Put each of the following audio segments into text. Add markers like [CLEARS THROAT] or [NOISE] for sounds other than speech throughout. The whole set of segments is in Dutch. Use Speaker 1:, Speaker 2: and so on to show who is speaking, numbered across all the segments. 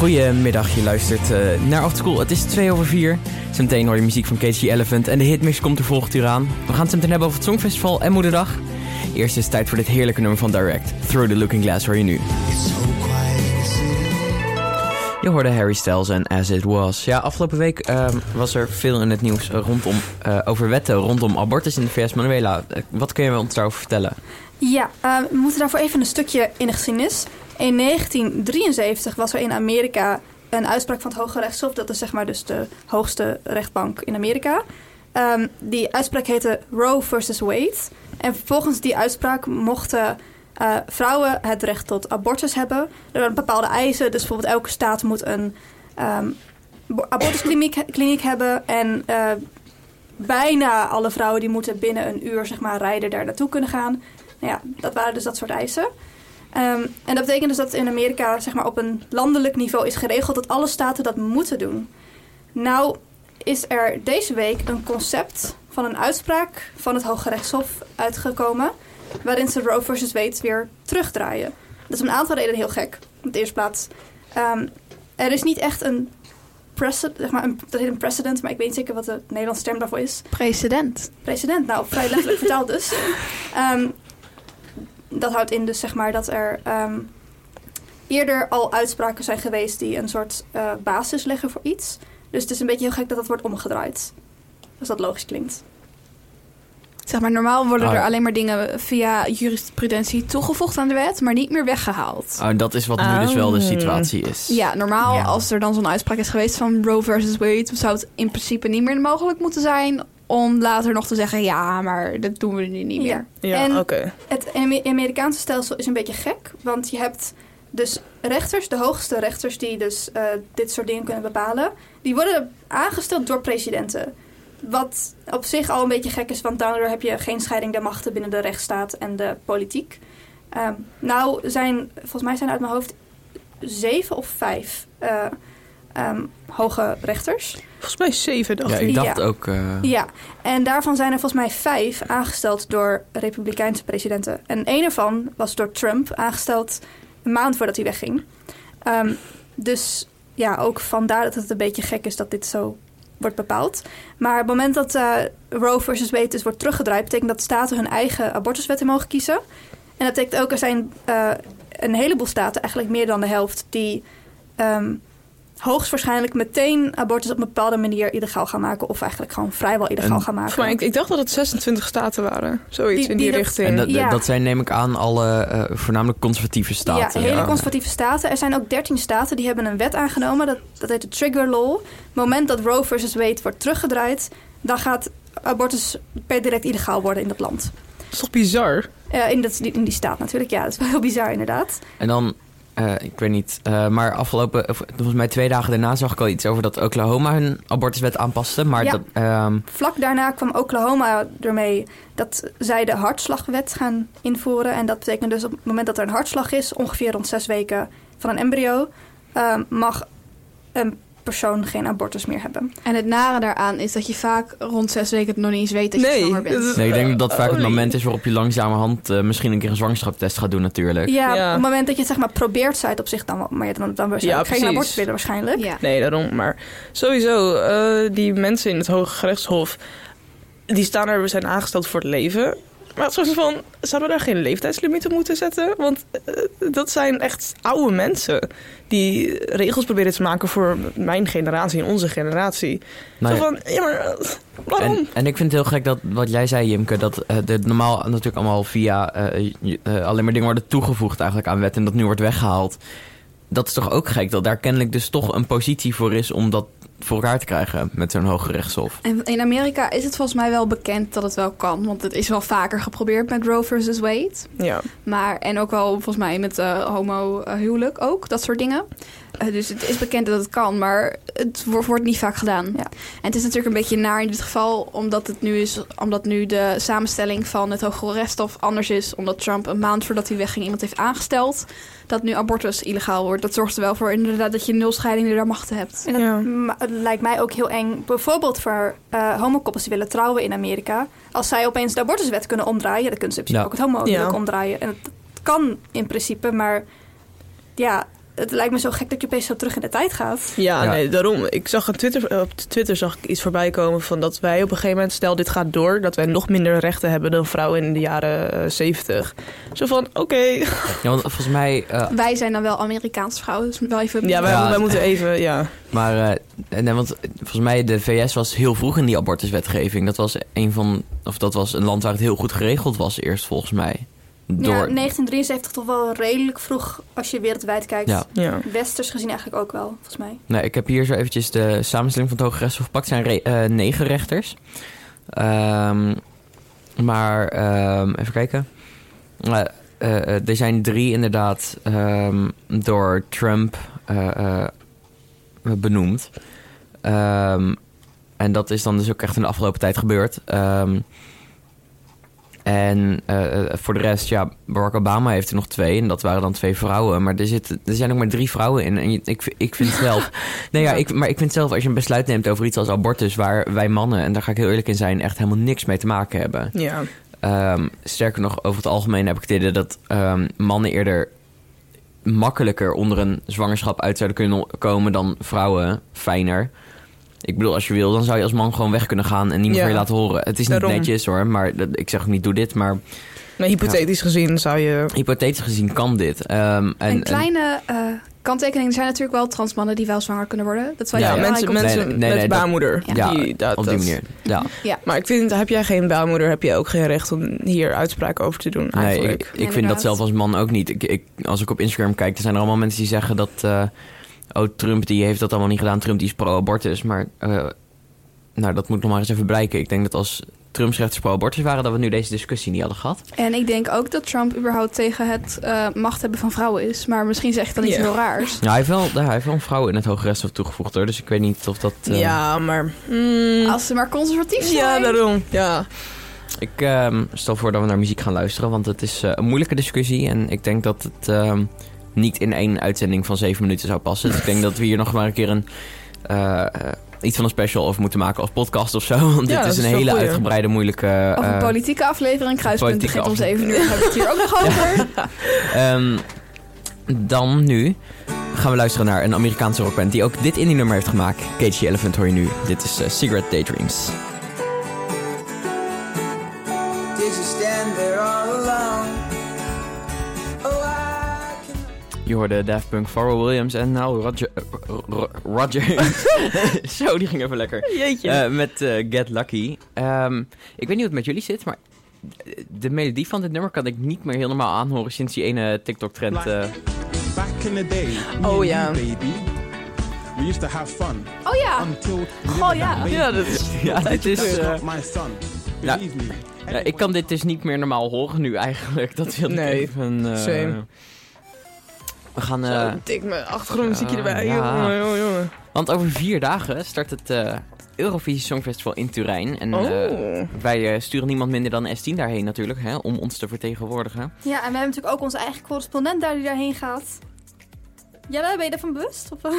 Speaker 1: Goedemiddag, je luistert uh, naar Afterschool. Het is 2 over 4. Zometeen hoor je muziek van KG Elephant en de hitmix komt er volgend uur aan. We gaan het meteen hebben over het Songfestival en Moederdag. Eerst is het tijd voor dit heerlijke nummer van Direct. Through the Looking Glass hoor je nu. Je hoorde Harry Styles en As It Was. Ja, afgelopen week uh, was er veel in het nieuws rondom, uh, over wetten rondom abortus in de VS. Manuela, wat kun je ons daarover vertellen?
Speaker 2: Ja, we moeten daarvoor even een stukje in de geschiedenis. In 1973 was er in Amerika een uitspraak van het Hoge Rechtshof. Dat is zeg maar dus de hoogste rechtbank in Amerika. Um, die uitspraak heette Roe versus Wade. En volgens die uitspraak mochten uh, vrouwen het recht tot abortus hebben. Er waren bepaalde eisen. Dus bijvoorbeeld elke staat moet een um, abortuskliniek kliniek hebben. En uh, bijna alle vrouwen die moeten binnen een uur zeg maar, rijden daar naartoe kunnen gaan. Nou ja, dat waren dus dat soort eisen. Um, en dat betekent dus dat in Amerika zeg maar, op een landelijk niveau is geregeld dat alle staten dat moeten doen. Nou is er deze week een concept van een uitspraak van het Hoge Rechtshof uitgekomen... waarin ze Roe versus Wade weer terugdraaien. Dat is om een aantal redenen heel gek. In de eerste plaats, um, er is niet echt een precedent, zeg maar een, dat heet een precedent, maar ik weet niet zeker wat de Nederlandse term daarvoor is.
Speaker 3: Precedent.
Speaker 2: Precedent, nou vrij letterlijk [LAUGHS] vertaald dus. Um, dat houdt in dus zeg maar dat er um, eerder al uitspraken zijn geweest die een soort uh, basis leggen voor iets. Dus het is een beetje heel gek dat dat wordt omgedraaid. Als dat logisch klinkt.
Speaker 3: Zeg maar, normaal worden oh. er alleen maar dingen via jurisprudentie toegevoegd aan de wet, maar niet meer weggehaald.
Speaker 1: Oh, dat is wat nu oh. dus wel de situatie is.
Speaker 3: Ja, normaal ja. als er dan zo'n uitspraak is geweest van Roe versus Wade, zou het in principe niet meer mogelijk moeten zijn om later nog te zeggen, ja, maar dat doen we nu niet meer.
Speaker 2: Ja, ja oké. Het Amerikaanse stelsel is een beetje gek, want je hebt dus rechters, de hoogste rechters die dus uh, dit soort dingen kunnen bepalen, die worden aangesteld door presidenten. Wat op zich al een beetje gek is, want daardoor heb je geen scheiding der machten binnen de rechtsstaat en de politiek. Um, nou zijn, volgens mij zijn er uit mijn hoofd zeven of vijf uh, um, hoge rechters.
Speaker 4: Volgens mij zeven, dacht
Speaker 1: ja, ik. dacht ja. ook... Uh...
Speaker 2: Ja, en daarvan zijn er volgens mij vijf aangesteld door republikeinse presidenten. En een ervan was door Trump aangesteld een maand voordat hij wegging. Um, dus ja, ook vandaar dat het een beetje gek is dat dit zo wordt bepaald. Maar op het moment dat uh, Roe versus Wade dus wordt teruggedraaid... betekent dat staten hun eigen abortuswetten mogen kiezen. En dat betekent ook, er zijn uh, een heleboel staten, eigenlijk meer dan de helft... die um, hoogstwaarschijnlijk meteen abortus op een bepaalde manier illegaal gaan maken. Of eigenlijk gewoon vrijwel illegaal en, gaan maken.
Speaker 4: Maar ik, ik, dacht dat het 26 staten waren. Zoiets in die, richting.
Speaker 1: En dat, ja. dat, zijn neem ik aan alle uh, voornamelijk conservatieve staten.
Speaker 2: Ja, hele conservatieve staten. Er zijn ook 13 staten die hebben een wet aangenomen. Dat, dat heet de Trigger Law. Op het moment dat Roe versus Wade wordt teruggedraaid... dan gaat abortus per direct illegaal worden in dat land.
Speaker 4: Dat is toch bizar?
Speaker 2: Uh, in, dat, in die staat natuurlijk, ja. Dat is wel heel bizar inderdaad.
Speaker 1: En dan uh, ik weet niet. Uh, maar afgelopen, volgens mij twee dagen daarna zag ik al iets over dat Oklahoma hun abortuswet aanpaste. Maar
Speaker 2: ja.
Speaker 1: dat,
Speaker 2: um... Vlak daarna kwam Oklahoma ermee dat zij de hartslagwet gaan invoeren. En dat betekent dus op het moment dat er een hartslag is, ongeveer rond zes weken van een embryo, uh, mag een persoon geen abortus meer hebben.
Speaker 3: En het nare daaraan is dat je vaak rond zes weken het nog niet eens weet dat je nee, zwanger bent.
Speaker 1: Nee, ik denk dat dat vaak het moment is waarop je langzamerhand uh, misschien een keer een zwangerschapstest gaat doen natuurlijk.
Speaker 2: Ja, ja, op het moment dat je het zeg maar probeert, zou het op zich dan, maar dan, dan wil je ja, geen abortus willen waarschijnlijk.
Speaker 4: Ja. Nee, daarom. Maar sowieso, uh, die mensen in het Hoge Gerechtshof, die staan er, we zijn aangesteld voor het leven. Maar soort van, zouden we daar geen leeftijdslimieten moeten zetten? Want uh, dat zijn echt oude mensen die regels proberen te maken voor mijn generatie en onze generatie. Nou. Zo van, ja, maar waarom?
Speaker 1: En, en, ik vind het heel gek dat wat jij zei, Jimke, dat uh, de normaal natuurlijk allemaal via uh, alleen maar dingen worden toegevoegd eigenlijk aan wet en dat nu wordt weggehaald. Dat is toch ook gek dat daar kennelijk dus toch een positie voor is om dat voor elkaar te krijgen met zo'n hoge rechtshof.
Speaker 3: En in Amerika is het volgens mij wel bekend dat het wel kan. Want het is wel vaker geprobeerd met Roe versus Wade.
Speaker 4: Ja.
Speaker 3: Maar, en ook wel volgens mij met uh, homo huwelijk ook, dat soort dingen. Uh, dus het is bekend dat het kan, maar het wordt, wordt niet vaak gedaan. Ja. En het is natuurlijk een beetje naar in dit geval, omdat het nu is, omdat nu de samenstelling van het Hoge Rechtshof anders is, omdat Trump een maand voordat hij wegging iemand heeft aangesteld dat nu abortus illegaal wordt. Dat zorgt er wel voor inderdaad dat je nul scheidingen daar machten hebt.
Speaker 2: En dat ja. lijkt mij ook heel eng. Bijvoorbeeld voor uh, homokoppels die willen trouwen in Amerika. Als zij opeens de abortuswet kunnen omdraaien, dan kunnen ze in principe ja. ook het homo ja. omdraaien. En het kan in principe, maar ja, het lijkt me zo gek dat je opeens zo terug in de tijd gaat.
Speaker 4: Ja,
Speaker 1: Ja.
Speaker 4: nee, daarom. Ik zag op Twitter, op Twitter zag ik iets voorbij komen van dat wij op een gegeven moment, stel dit gaat door, dat wij nog minder rechten hebben dan vrouwen in de jaren eh, 70. Zo van, oké.
Speaker 1: Ja, want volgens mij... eh,
Speaker 3: Wij zijn dan wel Amerikaanse vrouwen, dus wel even...
Speaker 4: Ja, wij,
Speaker 1: Ja.
Speaker 4: wij moeten even, ja.
Speaker 1: Maar eh, nee, want volgens mij de VS was heel vroeg in die abortuswetgeving. Dat was een van, of dat was een land waar het heel goed geregeld was eerst volgens mij. Door,
Speaker 2: Ja, 1973 toch wel redelijk vroeg als je wereldwijd kijkt.
Speaker 1: Ja.
Speaker 4: ja.
Speaker 2: Westers gezien eigenlijk ook wel, volgens mij.
Speaker 1: Nee, ik heb hier zo eventjes de samenstelling van het Hoge Rechtshof gepakt. Het zijn re- eh, negen rechters. Ehm, maar ehm, even kijken. Eh, eh, er zijn drie inderdaad ehm, door Trump eh, eh, benoemd. Ehm, en dat is dan dus ook echt in de afgelopen tijd gebeurd. En eh, eh, voor de rest, ja, Barack Obama heeft er nog twee. En dat waren dan twee vrouwen. Maar er, zitten, er zijn ook maar drie vrouwen in. En ik, ik vind zelf... [LAUGHS] nee, ja, ik, maar ik vind zelf, als je een besluit neemt over iets als abortus... waar wij mannen, en daar ga ik heel eerlijk in zijn... echt helemaal niks mee te maken hebben.
Speaker 4: Ja.
Speaker 1: Ehm, sterker nog, over het algemeen heb ik het idee dat ehm, mannen eerder makkelijker onder een zwangerschap uit zouden kunnen komen dan vrouwen. Fijner. Ik bedoel, als je wil, dan zou je als man gewoon weg kunnen gaan en niemand
Speaker 4: Ja.
Speaker 1: meer laten horen. Het is niet
Speaker 4: Daarom.
Speaker 1: netjes hoor, maar dat- ik zeg ook niet doe dit, maar
Speaker 4: Nee, hypothetisch gezien zou je...
Speaker 1: hypothetisch gezien kan dit. Ehm, en,
Speaker 3: een kleine eh, kanttekening. Er zijn natuurlijk wel transmannen die wel zwanger kunnen worden. Dat is wel
Speaker 1: Ja,
Speaker 4: Ja, mensen,
Speaker 1: Nee,
Speaker 4: mensen
Speaker 1: nee, nee,
Speaker 4: met baarmoeder.
Speaker 1: ja,
Speaker 4: die, dat,
Speaker 1: op die manier. Ja.
Speaker 4: Maar ik vind, heb jij geen baarmoeder, heb je ook geen recht om hier uitspraken over te doen
Speaker 1: Nee,
Speaker 4: eigenlijk.
Speaker 1: ik, ik vind dat zelf als man ook niet. Ik, ik, als ik op Instagram kijk, er zijn er allemaal mensen die zeggen dat... eh, oh, Trump die heeft dat allemaal niet gedaan. Trump die is pro-abortus. Maar eh, nou, dat moet nog maar eens even blijken. Ik denk dat als Trumps rechters pro-abortus waren... dat we nu deze discussie niet hadden gehad.
Speaker 3: En ik denk ook dat Trump überhaupt tegen het eh, macht hebben van vrouwen is. Maar misschien zeg ik dan iets heel raars.
Speaker 1: Ja, hij heeft wel, hij heeft wel een vrouw in het Hoge Rechtshof toegevoegd hoor. Dus ik weet niet of dat... eh,
Speaker 4: Ja, maar... mm,
Speaker 3: Als ze maar conservatief zijn.
Speaker 4: ja, daarom. Ja.
Speaker 1: Ik ehm, stel voor dat we naar muziek gaan luisteren. Want het is een moeilijke discussie. En ik denk dat het ehm, niet in één uitzending van zeven minuten zou passen. Dus ik denk dat we hier nog maar een keer een... eh, iets van een special over moeten maken als podcast of zo. [LAUGHS] Want
Speaker 4: Ja,
Speaker 1: dit is een hele
Speaker 4: goeie.
Speaker 1: uitgebreide, moeilijke...
Speaker 3: Of een
Speaker 1: eh,
Speaker 3: politieke aflevering. Kruispunt begint om zeven uur. Hebben we het hier ook nog [LAUGHS] over. [LAUGHS]
Speaker 1: Ehm, dan nu gaan we luisteren naar een Amerikaanse rockband... die ook dit indie nummer heeft gemaakt. Cage Elephant hoor je nu. Dit is eh, Cigarette Daydreams. Je hoorde Daft Punk, Pharrell Williams en nou Roger... eh, Ro- Roger. [LAUGHS] Zo, die ging even lekker.
Speaker 4: Jeetje.
Speaker 1: Eh, met eh, Get Lucky. Ehm, ik weet niet hoe het met jullie zit, maar de melodie van dit nummer kan ik niet meer heel normaal aanhoren sinds die ene TikTok-trend. eh.
Speaker 5: Back in the day,
Speaker 4: Oh, ja.
Speaker 5: baby, we used to have fun
Speaker 3: Oh ja. Goh,
Speaker 5: didn't
Speaker 3: ja.
Speaker 4: ja, dat is...
Speaker 1: ja, het is... Eh,
Speaker 5: my son.
Speaker 1: Ja.
Speaker 5: Believe me.
Speaker 1: ja, ik kan dit dus niet meer normaal horen nu eigenlijk. Dat wil ik
Speaker 4: Nee,
Speaker 1: even... eh,
Speaker 4: same.
Speaker 1: We gaan...
Speaker 4: Zo,
Speaker 1: eh,
Speaker 4: tik mijn achtergrondmuziekje
Speaker 1: ja,
Speaker 4: erbij.
Speaker 1: ja.
Speaker 4: Jongen, jongen, jongen.
Speaker 1: want over vier dagen start het eh, Eurovisie Songfestival in Turijn. En eh,
Speaker 4: Oh.
Speaker 1: wij eh, sturen niemand minder dan S10 daarheen natuurlijk, hè, om ons te vertegenwoordigen.
Speaker 2: Ja, en we hebben natuurlijk ook onze eigen correspondent daar die daarheen gaat. Jelle, ben je ervan bewust? Of, eh? [LAUGHS]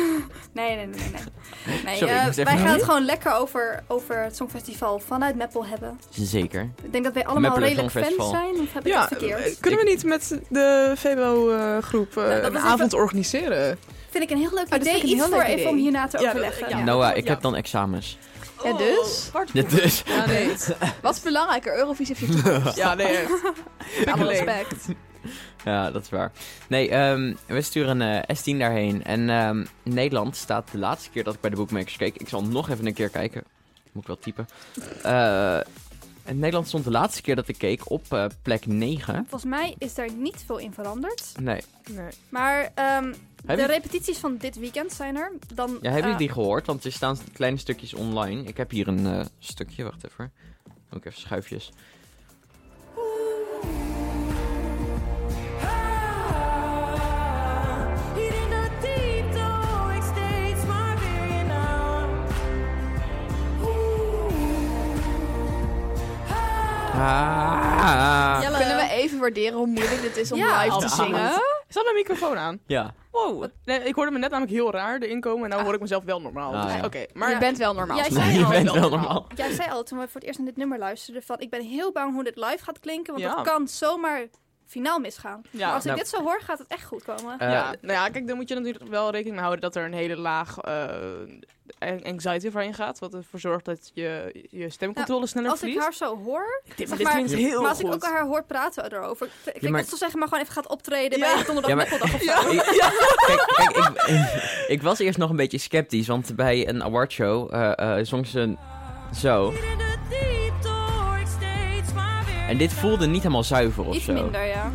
Speaker 2: nee, nee, nee, nee. nee.
Speaker 1: Sorry,
Speaker 2: eh, wij gaan het gewoon lekker over, over het Songfestival vanuit Meppel hebben.
Speaker 1: Zeker.
Speaker 2: Ik denk dat wij allemaal
Speaker 1: Meppel
Speaker 2: redelijk fan
Speaker 1: Songfestival.
Speaker 2: zijn. Of heb ik
Speaker 4: Ja,
Speaker 2: het verkeerd?
Speaker 4: eh, kunnen we niet met de VBO-groep
Speaker 2: dat
Speaker 4: een
Speaker 2: was
Speaker 4: avond organiseren?
Speaker 2: Vind ik een heel leuk
Speaker 3: dat
Speaker 2: idee.
Speaker 3: een
Speaker 2: Iets
Speaker 3: heel
Speaker 2: voor
Speaker 3: leuk
Speaker 2: even
Speaker 3: idee.
Speaker 2: om hierna te
Speaker 4: Ja,
Speaker 2: overleggen.
Speaker 4: ja.
Speaker 1: Noah, ik
Speaker 4: Ja.
Speaker 1: heb dan examens.
Speaker 3: Ja, dus?
Speaker 1: Dit dus.
Speaker 4: Ja, nee. [LAUGHS]
Speaker 3: Wat is belangrijker? Eurovisie of [LAUGHS] je toekomst?
Speaker 4: Ja, nee. echt.
Speaker 3: Alle respect. [LAUGHS]
Speaker 1: Ja, dat is waar. Nee, ehm, we sturen eh S10 daarheen. En ehm, Nederland staat de laatste keer dat ik bij de Bookmakers keek. Ik zal nog even een keer kijken. Moet ik wel typen. Eh, en Nederland stond de laatste keer dat ik keek op eh, plek 9.
Speaker 2: Volgens mij is daar niet veel in veranderd.
Speaker 1: Nee.
Speaker 4: Nee.
Speaker 2: Maar ehm, de
Speaker 1: je-
Speaker 2: repetities van dit weekend zijn er. Dan,
Speaker 1: Ja, hebben jullie die gehoord? Want er staan kleine stukjes online. Ik heb hier een stukje, wacht even. Ook even schuifjes. Ah.
Speaker 2: Jelle.
Speaker 3: Kunnen we even waarderen hoe moeilijk dit is om
Speaker 2: Ja,
Speaker 3: live te zingen?
Speaker 4: Zat mijn microfoon aan?
Speaker 1: Ja.
Speaker 4: Wow. Nee, ik hoorde me net namelijk heel raar erin komen en nu hoor ik mezelf wel normaal.
Speaker 1: Ah,
Speaker 4: Dus,
Speaker 1: ja.
Speaker 4: Maar
Speaker 3: je bent wel normaal.
Speaker 2: Jij zei
Speaker 1: je
Speaker 2: al,
Speaker 1: bent wel normaal.
Speaker 2: Jij zei al toen we voor het eerst naar dit nummer luisterden van ik ben heel bang hoe dit live gaat klinken, want
Speaker 4: Ja.
Speaker 2: dat kan zomaar finaal misgaan.
Speaker 4: Ja.
Speaker 2: maar als ik
Speaker 1: Nou-
Speaker 2: dit zo hoor, gaat het echt goed komen.
Speaker 1: Eh,
Speaker 4: ja, nou ja, kijk, dan moet je natuurlijk wel rekening mee houden dat er een hele laag eh, anxiety voorheen gaat. Wat ervoor zorgt dat je, je stemcontrole sneller
Speaker 2: als ik
Speaker 4: verliest.
Speaker 2: haar zo hoor,
Speaker 4: Dit,
Speaker 2: zeg
Speaker 4: maar dit
Speaker 2: maar-
Speaker 4: klinkt heel
Speaker 2: maar als ik ook haar hoor praten erover. Ik
Speaker 1: maar-
Speaker 2: als ze zeggen maar gewoon even gaat optreden
Speaker 4: Ja.
Speaker 2: bij de donderdag
Speaker 1: Ja, maar-
Speaker 2: Meppeldagh of zo.
Speaker 1: Ik- Kijk, kijk ik, [LAUGHS] ik was eerst nog een beetje sceptisch, want bij een awardshow eh eh zong ze zo. En dit voelde niet helemaal zuiver of
Speaker 2: Iets
Speaker 1: zo.
Speaker 2: minder, ja.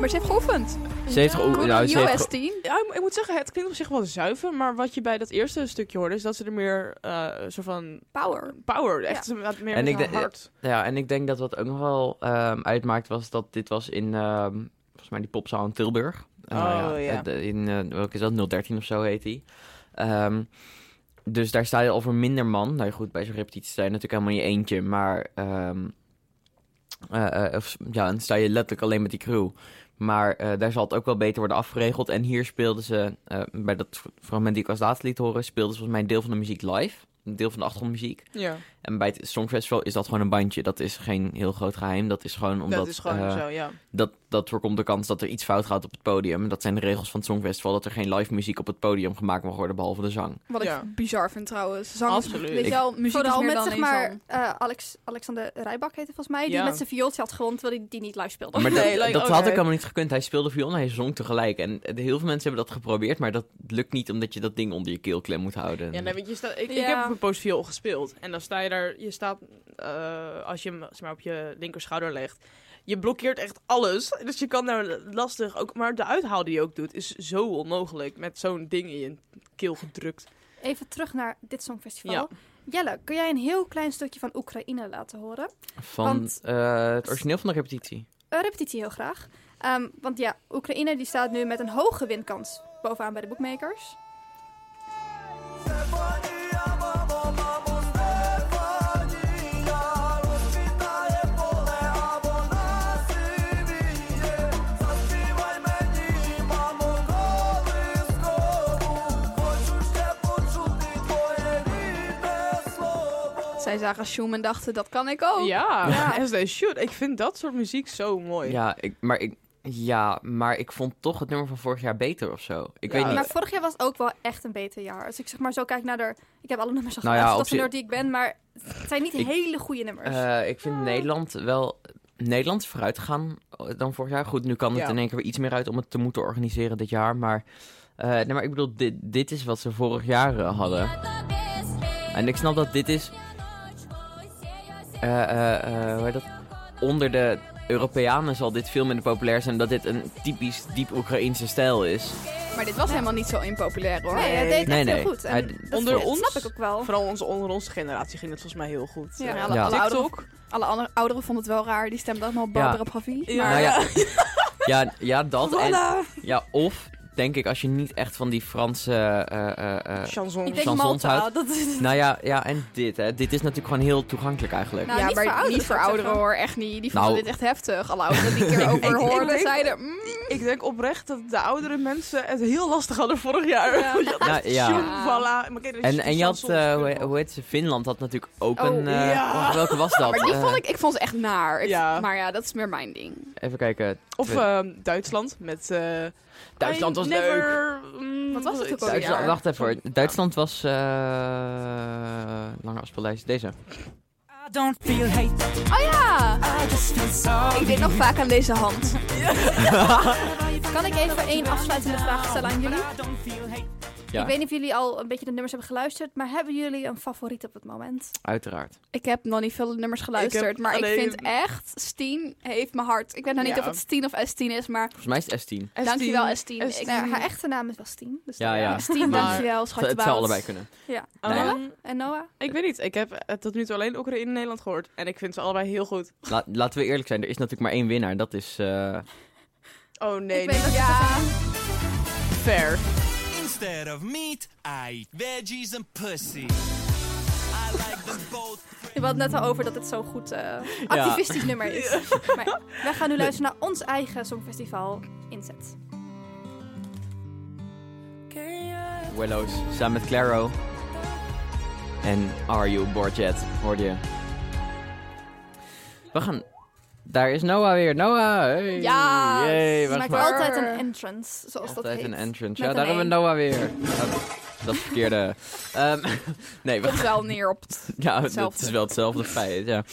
Speaker 3: Maar ze heeft geoefend.
Speaker 1: Ze heeft ge- nou, ze heeft
Speaker 3: US
Speaker 1: ge-
Speaker 3: 10.
Speaker 4: Ja, ik, moet zeggen, het klinkt op zich wel zuiver, maar wat je bij dat eerste stukje hoorde, is dat ze er meer eh soort van
Speaker 3: Power.
Speaker 4: power, echt wat meer
Speaker 1: En
Speaker 4: met
Speaker 1: ik
Speaker 4: haar
Speaker 1: de-
Speaker 4: hart.
Speaker 1: Ja, en ik denk dat wat ook nog wel ehm, uitmaakt was dat dit was in, ehm, volgens mij die popzaal in Tilburg. Eh,
Speaker 4: Oh, ja.
Speaker 1: de- In, eh, welke is dat? 013 of zo heet die. Ehm, dus daar sta je al voor minder man. Nou ja, goed, bij zo'n repetitie sta je natuurlijk helemaal in je eentje. Maar ehm, eh, eh, of, ja, dan sta je letterlijk alleen met die crew. Maar eh, daar zal het ook wel beter worden afgeregeld. En hier speelden ze, bij dat fragment die ik als laatste liet horen, speelden ze volgens mij een deel van de muziek live. Een deel van de achtergrondmuziek.
Speaker 4: Ja,
Speaker 1: En bij het Songfestival is dat gewoon een bandje. Dat is geen heel groot geheim. Dat is gewoon omdat...
Speaker 4: dat is gewoon zo, ja.
Speaker 1: dat, dat voorkomt de kans dat er iets fout gaat op het podium. Dat zijn de regels van het Songfestival. Dat er geen live muziek op het podium gemaakt mag worden, behalve de zang.
Speaker 3: Wat
Speaker 4: Ja.
Speaker 3: ik bizar vind trouwens. Zang
Speaker 4: Absoluut.
Speaker 3: Weet je
Speaker 1: Ik-
Speaker 3: wel, muziek is
Speaker 2: Vooral
Speaker 3: meer
Speaker 2: met
Speaker 3: dan
Speaker 2: zeg maar eh, Alex, Alexander Rijbak heette volgens mij, die
Speaker 4: Ja.
Speaker 2: met zijn viooltje had gewonnen terwijl hij die niet live speelde.
Speaker 1: Maar
Speaker 4: Nee,
Speaker 1: dat,
Speaker 4: like,
Speaker 1: dat had
Speaker 4: nee.
Speaker 1: helemaal niet gekund. Hij speelde viool en hij zong tegelijk. En heel veel mensen hebben dat geprobeerd, maar dat lukt niet omdat je dat ding onder je keelklem moet houden.
Speaker 4: Ja, nee, weet je, staat, ik, ik heb op een postviool gespeeld. En dan sta je daar, je staat, eh, als je hem zeg maar, op je linkerschouder legt, je blokkeert echt alles. Dus je kan daar lastig ook, maar de uithaal die je ook doet, is zo onmogelijk. Met zo'n ding in je keel gedrukt.
Speaker 2: Even terug naar dit Songfestival.
Speaker 4: Ja.
Speaker 2: Jelle, kun jij een heel klein stukje van Oekraïne laten horen?
Speaker 1: Van
Speaker 2: want-
Speaker 1: eh, het origineel van de repetitie.
Speaker 2: Een repetitie heel graag. Ehm, want ja, Oekraïne die staat nu met een hoge winkans bovenaan bij de bookmakers.
Speaker 3: Zij zagen Shoom en dachten, dat kan ik ook.
Speaker 4: Ja,
Speaker 2: Ja. [LAUGHS]
Speaker 4: as they should. Ik vind dat soort muziek zo mooi.
Speaker 1: Ja, ik, maar ik, ja, maar ik vond toch het nummer van vorig jaar beter of zo. Ik
Speaker 4: Ja,
Speaker 1: weet niet.
Speaker 2: Maar vorig jaar was ook wel echt een beter jaar. Als ik zeg maar zo kijk naar de... Ik heb alle nummers al
Speaker 1: Nou ja,
Speaker 2: geluisterd, dat die ik ben, maar het zijn niet
Speaker 1: Ik-
Speaker 2: hele goede nummers.
Speaker 1: Eh, ik vind Nederland wel... Nederland is vooruit gegaan dan vorig jaar. Goed, nu kan het
Speaker 4: Ja.
Speaker 1: in één keer weer iets meer uit om het te moeten organiseren dit jaar. Maar, eh, nee, maar ik bedoel, dit, dit is wat ze vorig jaar eh, hadden. En ik snap dat dit is... eh, eh, eh, hoe heet dat? Onder de Europeanen zal dit veel minder populair zijn... dat dit een typisch diep Oekraïense stijl is.
Speaker 3: Maar dit was helemaal niet zo impopulair hoor.
Speaker 2: nee, hij deed
Speaker 1: Nee,
Speaker 2: echt
Speaker 1: nee.
Speaker 2: heel goed. En
Speaker 1: Hij-
Speaker 2: dat
Speaker 4: Onder
Speaker 2: snap-
Speaker 4: ons-
Speaker 2: snap ik ook wel.
Speaker 4: Vooral onze, onder onze generatie ging het volgens mij heel goed.
Speaker 2: Ja.
Speaker 4: Eh,
Speaker 3: alle,
Speaker 1: Ja.
Speaker 3: alle, ouderen, alle andere ouderen vonden het wel raar. Die stemden allemaal op
Speaker 1: Ja.
Speaker 3: Barbara Pravi.
Speaker 4: Ja.
Speaker 3: Maar
Speaker 1: Nou ja, [LAUGHS] ja, ja, dat. En, ja, of denk ik als je niet echt van die Franse... eh, eh, eh,
Speaker 4: Chanson.
Speaker 2: Ik denk
Speaker 1: chansons
Speaker 2: Malta.
Speaker 1: houdt.
Speaker 2: Dat is...
Speaker 1: nou ja, ja, en dit, hè. Dit is natuurlijk gewoon heel toegankelijk eigenlijk.
Speaker 2: Nou,
Speaker 3: ja,
Speaker 2: niet
Speaker 3: maar
Speaker 2: voor ouderen,
Speaker 3: niet voor ouderen hoor, echt niet. Die vonden
Speaker 1: Nou.
Speaker 3: dit echt heftig. Alle ouderen die [LAUGHS] ik erover
Speaker 4: Ik- ik
Speaker 3: hoorden zeiden... mm,
Speaker 4: Ik denk oprecht dat de oudere mensen het heel lastig hadden vorig jaar.
Speaker 2: Ja. [LAUGHS]
Speaker 1: Nou, ja.
Speaker 4: Voilà. Maar kijk,
Speaker 1: En, en je had,
Speaker 4: chansons
Speaker 1: eh, hoe, heet ze, Finland had natuurlijk ook
Speaker 3: Oh,
Speaker 1: een... eh, welke was dat?
Speaker 3: maar die
Speaker 1: Eh,
Speaker 3: vond ik, ik vond ze echt naar. Ik-. Maar ja, dat is meer mijn ding.
Speaker 1: Even kijken.
Speaker 4: Of ehm, Duitsland met... eh,
Speaker 1: Duitsland
Speaker 4: I
Speaker 1: was leuk.
Speaker 4: never, mm,
Speaker 3: Wat was het ook?
Speaker 1: Duitsland, wacht even hoor. Duitsland was... eh lange afspeellijst. Deze.
Speaker 6: I don't feel hate,
Speaker 3: Oh ja! Ik denk nog vaak aan deze hand. [LAUGHS]
Speaker 2: Kan ik even één afsluitende vraag stellen aan jullie?
Speaker 1: Ja,
Speaker 2: Ik weet niet of jullie al een beetje de nummers hebben geluisterd, maar hebben jullie een favoriet op het moment?
Speaker 1: uiteraard.
Speaker 3: Ik heb nog niet veel nummers geluisterd,
Speaker 4: Ik
Speaker 3: maar
Speaker 4: alleen-
Speaker 3: ik vind echt, Steen heeft mijn hart. Ik weet nog niet
Speaker 4: Ja.
Speaker 3: of het Steen of S10 is, maar
Speaker 1: Volgens mij is het S10.
Speaker 4: S10.
Speaker 3: dankjewel S10.
Speaker 4: S10.
Speaker 3: Ik,
Speaker 2: Nou, haar echte naam is wel Stien. Dus
Speaker 1: Ja, ja.
Speaker 3: Steen,
Speaker 4: Maar-
Speaker 3: dankjewel,
Speaker 1: Het,
Speaker 3: schatje
Speaker 1: het zou allebei kunnen.
Speaker 2: Ja.
Speaker 1: Nee.
Speaker 4: Ehm,
Speaker 2: En Noah?
Speaker 4: ik weet niet. Ik heb eh, tot nu toe alleen Oekraïne in Nederland gehoord. En ik vind ze allebei heel goed.
Speaker 1: La- laten we eerlijk zijn, er is natuurlijk maar één winnaar. Dat is... eh,
Speaker 4: Oh nee,
Speaker 2: Ik weet
Speaker 4: niet
Speaker 2: dat
Speaker 3: Ja.
Speaker 4: fair.
Speaker 7: Instead of meat, I eat veggies and pussy. I like them both.
Speaker 2: Je had het net al over dat het zo'n goed eh, activistisch nummer is. [LAUGHS] Maar wij gaan nu luisteren naar ons eigen Songfestival Inzet.
Speaker 1: Willows samen met Claro. En Are You Bored Yet, hoorde je. We gaan Daar is Noah weer. Noah, hey.
Speaker 3: Ja,
Speaker 1: Yay, wacht
Speaker 3: maakt
Speaker 1: maar.
Speaker 2: Altijd een entrance, zoals dat
Speaker 1: Altijd
Speaker 2: heet.
Speaker 1: een entrance.
Speaker 2: Met
Speaker 1: Ja, daar hebben we. Noah weer. Ja, dat is verkeerde. Ehm, [LAUGHS] nee, we
Speaker 3: Komt wel neer op het... [LAUGHS]
Speaker 1: Ja, het is wel hetzelfde feit. Ja.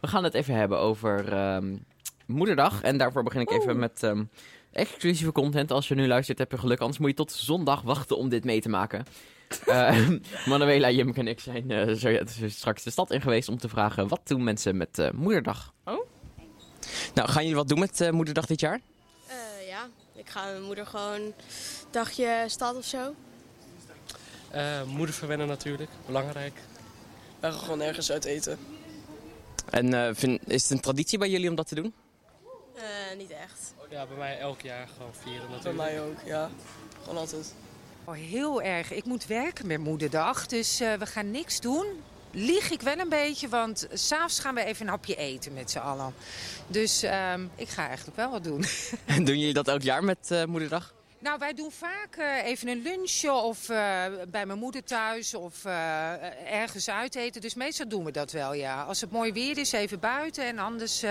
Speaker 1: We gaan het even hebben over ehm, Moederdag. En daarvoor begin ik even met ehm, exclusieve content. Als je nu luistert, heb je geluk. Anders moet je tot zondag wachten om dit mee te maken. [LAUGHS] Eh, Manuela, Jimke en ik zijn eh, zo, ja, zo straks de stad in geweest om te vragen... wat doen mensen met eh, Moederdag?
Speaker 4: Oh.
Speaker 1: Nou, gaan jullie wat doen met eh, Moederdag dit jaar?
Speaker 8: Eh, ja, ik ga met mijn moeder gewoon een dagje stad of zo.
Speaker 9: Eh, moeder verwennen natuurlijk, belangrijk.
Speaker 10: We gaan gewoon ergens uit eten.
Speaker 1: En eh, vind- is het een traditie bij jullie om dat te doen?
Speaker 8: Eh, niet echt.
Speaker 9: Ja, bij mij elk jaar gewoon vieren
Speaker 10: Bij
Speaker 9: natuurlijk.
Speaker 10: mij ook, ja. Gewoon altijd.
Speaker 11: Oh, heel erg. Ik moet werken met moederdag, dus eh, we gaan niks doen. Lieg ik wel een beetje, want s'avonds gaan we even een hapje eten met z'n allen. Dus ehm, ik ga eigenlijk wel wat doen. [LAUGHS] [LAUGHS]
Speaker 1: doen jullie dat elk jaar met eh, Moederdag?
Speaker 11: Nou, wij doen vaak eh, even een lunchje of eh, bij mijn moeder thuis of ergens uiteten. Dus meestal doen we dat wel, ja. Als het mooi weer is, even buiten en anders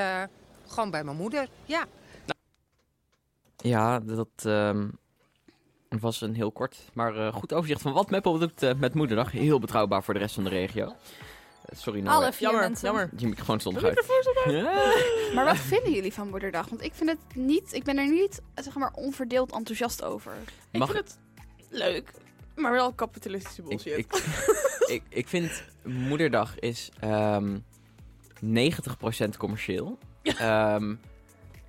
Speaker 11: gewoon bij mijn moeder. Ja.
Speaker 1: Ja, dat ehm, was een heel kort, maar eh, goed overzicht van wat Meppel doet eh, met Moederdag. Heel betrouwbaar voor de rest van de regio. Eh, sorry nou.
Speaker 2: Alle vier
Speaker 4: Jammer,
Speaker 2: mensen.
Speaker 4: jammer.
Speaker 1: Die microfoon stond uit. Ja. [LAUGHS]
Speaker 3: Maar wat vinden jullie van Moederdag? Want ik vind het niet... Ik ben er niet, zeg maar, onverdeeld enthousiast over.
Speaker 4: Ik
Speaker 1: Mag-
Speaker 4: vind het leuk, maar wel kapitalistische
Speaker 1: Ik,
Speaker 4: bullshit.
Speaker 1: ik, [LAUGHS] ik, ik vind Moederdag is ehm 90% commercieel. Ehm,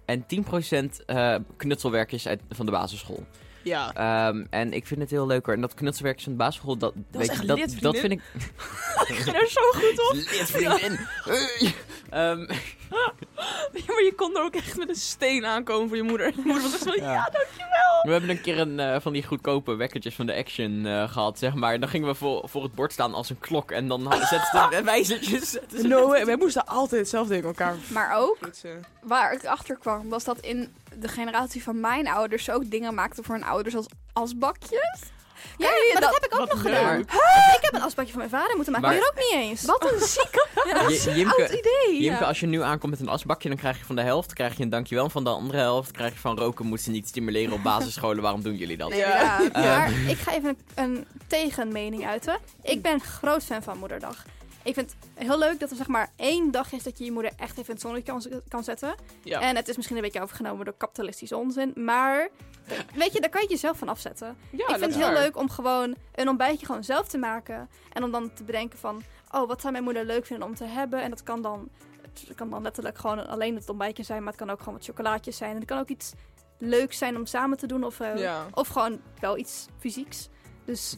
Speaker 1: en 10% eh knutselwerkjes uit, van de basisschool.
Speaker 4: Ja.
Speaker 1: Ehm, en ik vind het heel leuk hoor. En dat knutselwerkjes van de basisschool, dat,
Speaker 4: is
Speaker 1: weet
Speaker 4: echt
Speaker 1: je, dat, dat vind ik... [LAUGHS]
Speaker 4: ik ga er zo goed op. [LAUGHS]
Speaker 1: Lid, vriendin. Hey. Ehm, [LAUGHS]
Speaker 4: Ja, maar je kon er ook echt met een steen aankomen voor je moeder. Je moeder was echt zo, ja, dankjewel.
Speaker 1: We hebben een keer een eh, van die goedkope wekkertjes van de Action eh, gehad, zeg maar. Dan gingen we voor, voor het bord staan als een klok. En dan zetten ze er wijzertjes. zetten
Speaker 4: No. Wij moesten altijd hetzelfde in elkaar
Speaker 3: Maar ook, waar ik achter kwam, was dat in de generatie van mijn ouders ook dingen maakten voor hun ouders als asbakjes.
Speaker 2: Ja, maar dat, heb ik ook nog
Speaker 4: leuk.
Speaker 2: gedaan. Ik heb een asbakje van mijn vader moeten maken,
Speaker 1: Maar-
Speaker 2: maar hier ook niet eens.
Speaker 3: Wat een ziek [LAUGHS]
Speaker 1: Jimke,
Speaker 3: oud idee.
Speaker 1: Jimke,
Speaker 3: ja.
Speaker 1: als je nu aankomt met een asbakje, dan krijg je van de helft krijg je een dankjewel. Van de andere helft krijg je van roken moet ze niet stimuleren op basisscholen. Waarom doen jullie dat?
Speaker 4: Ja.
Speaker 2: ja. Maar ik ga even een, een tegenmening uiten. Ik ben groot fan van Moederdag. Ik vind het heel leuk dat er zeg maar één dag is dat je je moeder echt even in het zonnetje kan, kan zetten.
Speaker 4: Ja.
Speaker 2: En het is misschien een beetje overgenomen door kapitalistische onzin. Maar [LAUGHS] weet je, daar kan je jezelf van afzetten.
Speaker 4: Ja,
Speaker 2: ik vind het heel
Speaker 4: waar.
Speaker 2: leuk om gewoon een ontbijtje gewoon zelf te maken. En om dan te bedenken van, oh, wat zou mijn moeder leuk vinden om te hebben? En dat kan dan, het kan dan letterlijk gewoon alleen het ontbijtje zijn. Maar het kan ook gewoon wat chocolaatjes zijn. En het kan ook iets leuks zijn om samen te doen. Of,
Speaker 4: Ja.
Speaker 2: of gewoon wel iets fysieks. Dus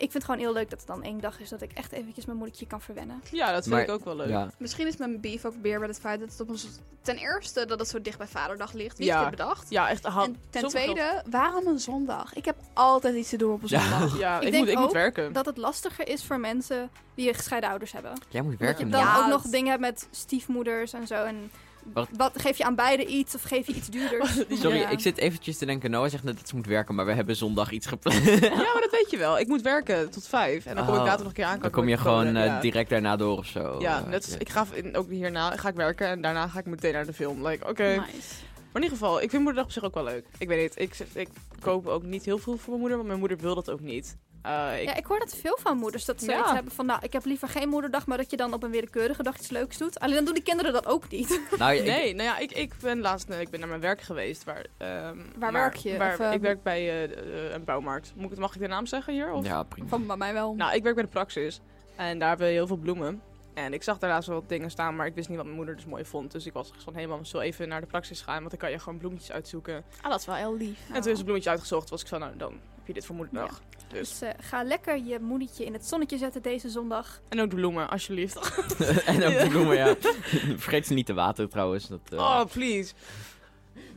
Speaker 2: ik vind het gewoon heel leuk dat het dan één dag is dat ik echt eventjes mijn moedertje kan verwennen.
Speaker 4: Ja, dat vind
Speaker 1: Maar-
Speaker 4: ik ook wel leuk.
Speaker 1: Ja.
Speaker 3: Misschien is mijn beef ook weer bij het feit dat het op ons... Ten eerste dat het zo dicht bij Vaderdag ligt. Wie
Speaker 4: Ja.
Speaker 3: heeft dit bedacht?
Speaker 4: Ja, echt. Had
Speaker 3: En ten tweede, waarom een zondag? Ik heb altijd iets te doen op een
Speaker 1: Ja.
Speaker 3: zondag.
Speaker 4: Ja,
Speaker 2: Ik
Speaker 4: ik,
Speaker 2: denk
Speaker 4: moet, ik moet werken.
Speaker 2: Dat het lastiger is voor mensen die gescheiden ouders hebben.
Speaker 1: Jij moet
Speaker 2: Dat
Speaker 1: werken.
Speaker 2: je
Speaker 1: man.
Speaker 2: dan
Speaker 3: Ja,
Speaker 2: ook nog
Speaker 3: het-
Speaker 2: dingen hebt met stiefmoeders en zo. En
Speaker 1: Wat-
Speaker 2: wat geef je aan beide iets of geef je iets duurders? [LAUGHS]
Speaker 1: Sorry,
Speaker 2: Ja.
Speaker 1: ik zit eventjes te denken. Noah zegt net dat ze moet werken, maar we hebben zondag iets gepland.
Speaker 4: Ja, [LAUGHS] maar dat weet je wel. Ik moet werken tot vijf. En dan kom ik
Speaker 1: Oh,
Speaker 4: later nog een keer aan.
Speaker 1: Dan kom je gewoon eh,
Speaker 4: ja.
Speaker 1: direct daarna door of zo.
Speaker 4: Ja,
Speaker 1: Eh,
Speaker 4: net als, ik ga in- ook hierna ga ik werken en daarna ga ik meteen naar de film. Like, oké.
Speaker 3: Nice.
Speaker 4: Maar in ieder geval, ik vind moederdag op zich ook wel leuk. Ik weet niet, ik, ik koop ook niet heel veel voor mijn moeder, want mijn moeder wil dat ook niet. Eh, ik,
Speaker 2: Ja, ik hoor dat veel van moeders. Dat ze
Speaker 4: Ja.
Speaker 2: iets hebben van, nou, ik heb liever geen moederdag, maar dat je dan op een willekeurige dag iets leuks doet. Alleen dan doen die kinderen dat ook niet. [LAUGHS]
Speaker 1: Nou, ik-
Speaker 4: nee, nou ja, ik, ik ben laatst nee, ik ben naar mijn werk geweest. Waar, ehm, maar-
Speaker 3: werk je?
Speaker 4: Waar,
Speaker 3: Of, eh,
Speaker 4: ik werk bij eh, eh, een bouwmarkt. Moet ik, mag ik de naam zeggen hier? Of?
Speaker 1: Ja, prima.
Speaker 3: Van bij mij wel.
Speaker 4: Nou, ik werk bij de Praxis. En daar hebben we heel veel bloemen. En ik zag daar laatst wel wat dingen staan, maar ik wist niet wat mijn moeder dus mooi vond. Dus ik was gewoon helemaal zo even naar de Praxis gaan, want dan kan je gewoon bloemetjes uitzoeken.
Speaker 3: ah, dat is wel heel lief.
Speaker 4: En toen is een bloemetje uitgezocht, was ik zo, nou dan heb je dit voor moederdag. Dus.
Speaker 2: Dus eh, ga lekker je moedertje in het zonnetje zetten deze zondag.
Speaker 4: En ook de bloemen, alsjeblieft. [LAUGHS]
Speaker 1: en ook de bloemen, ja. [LAUGHS] Vergeet ze niet te wateren trouwens. Dat, eh,
Speaker 4: Oh, please.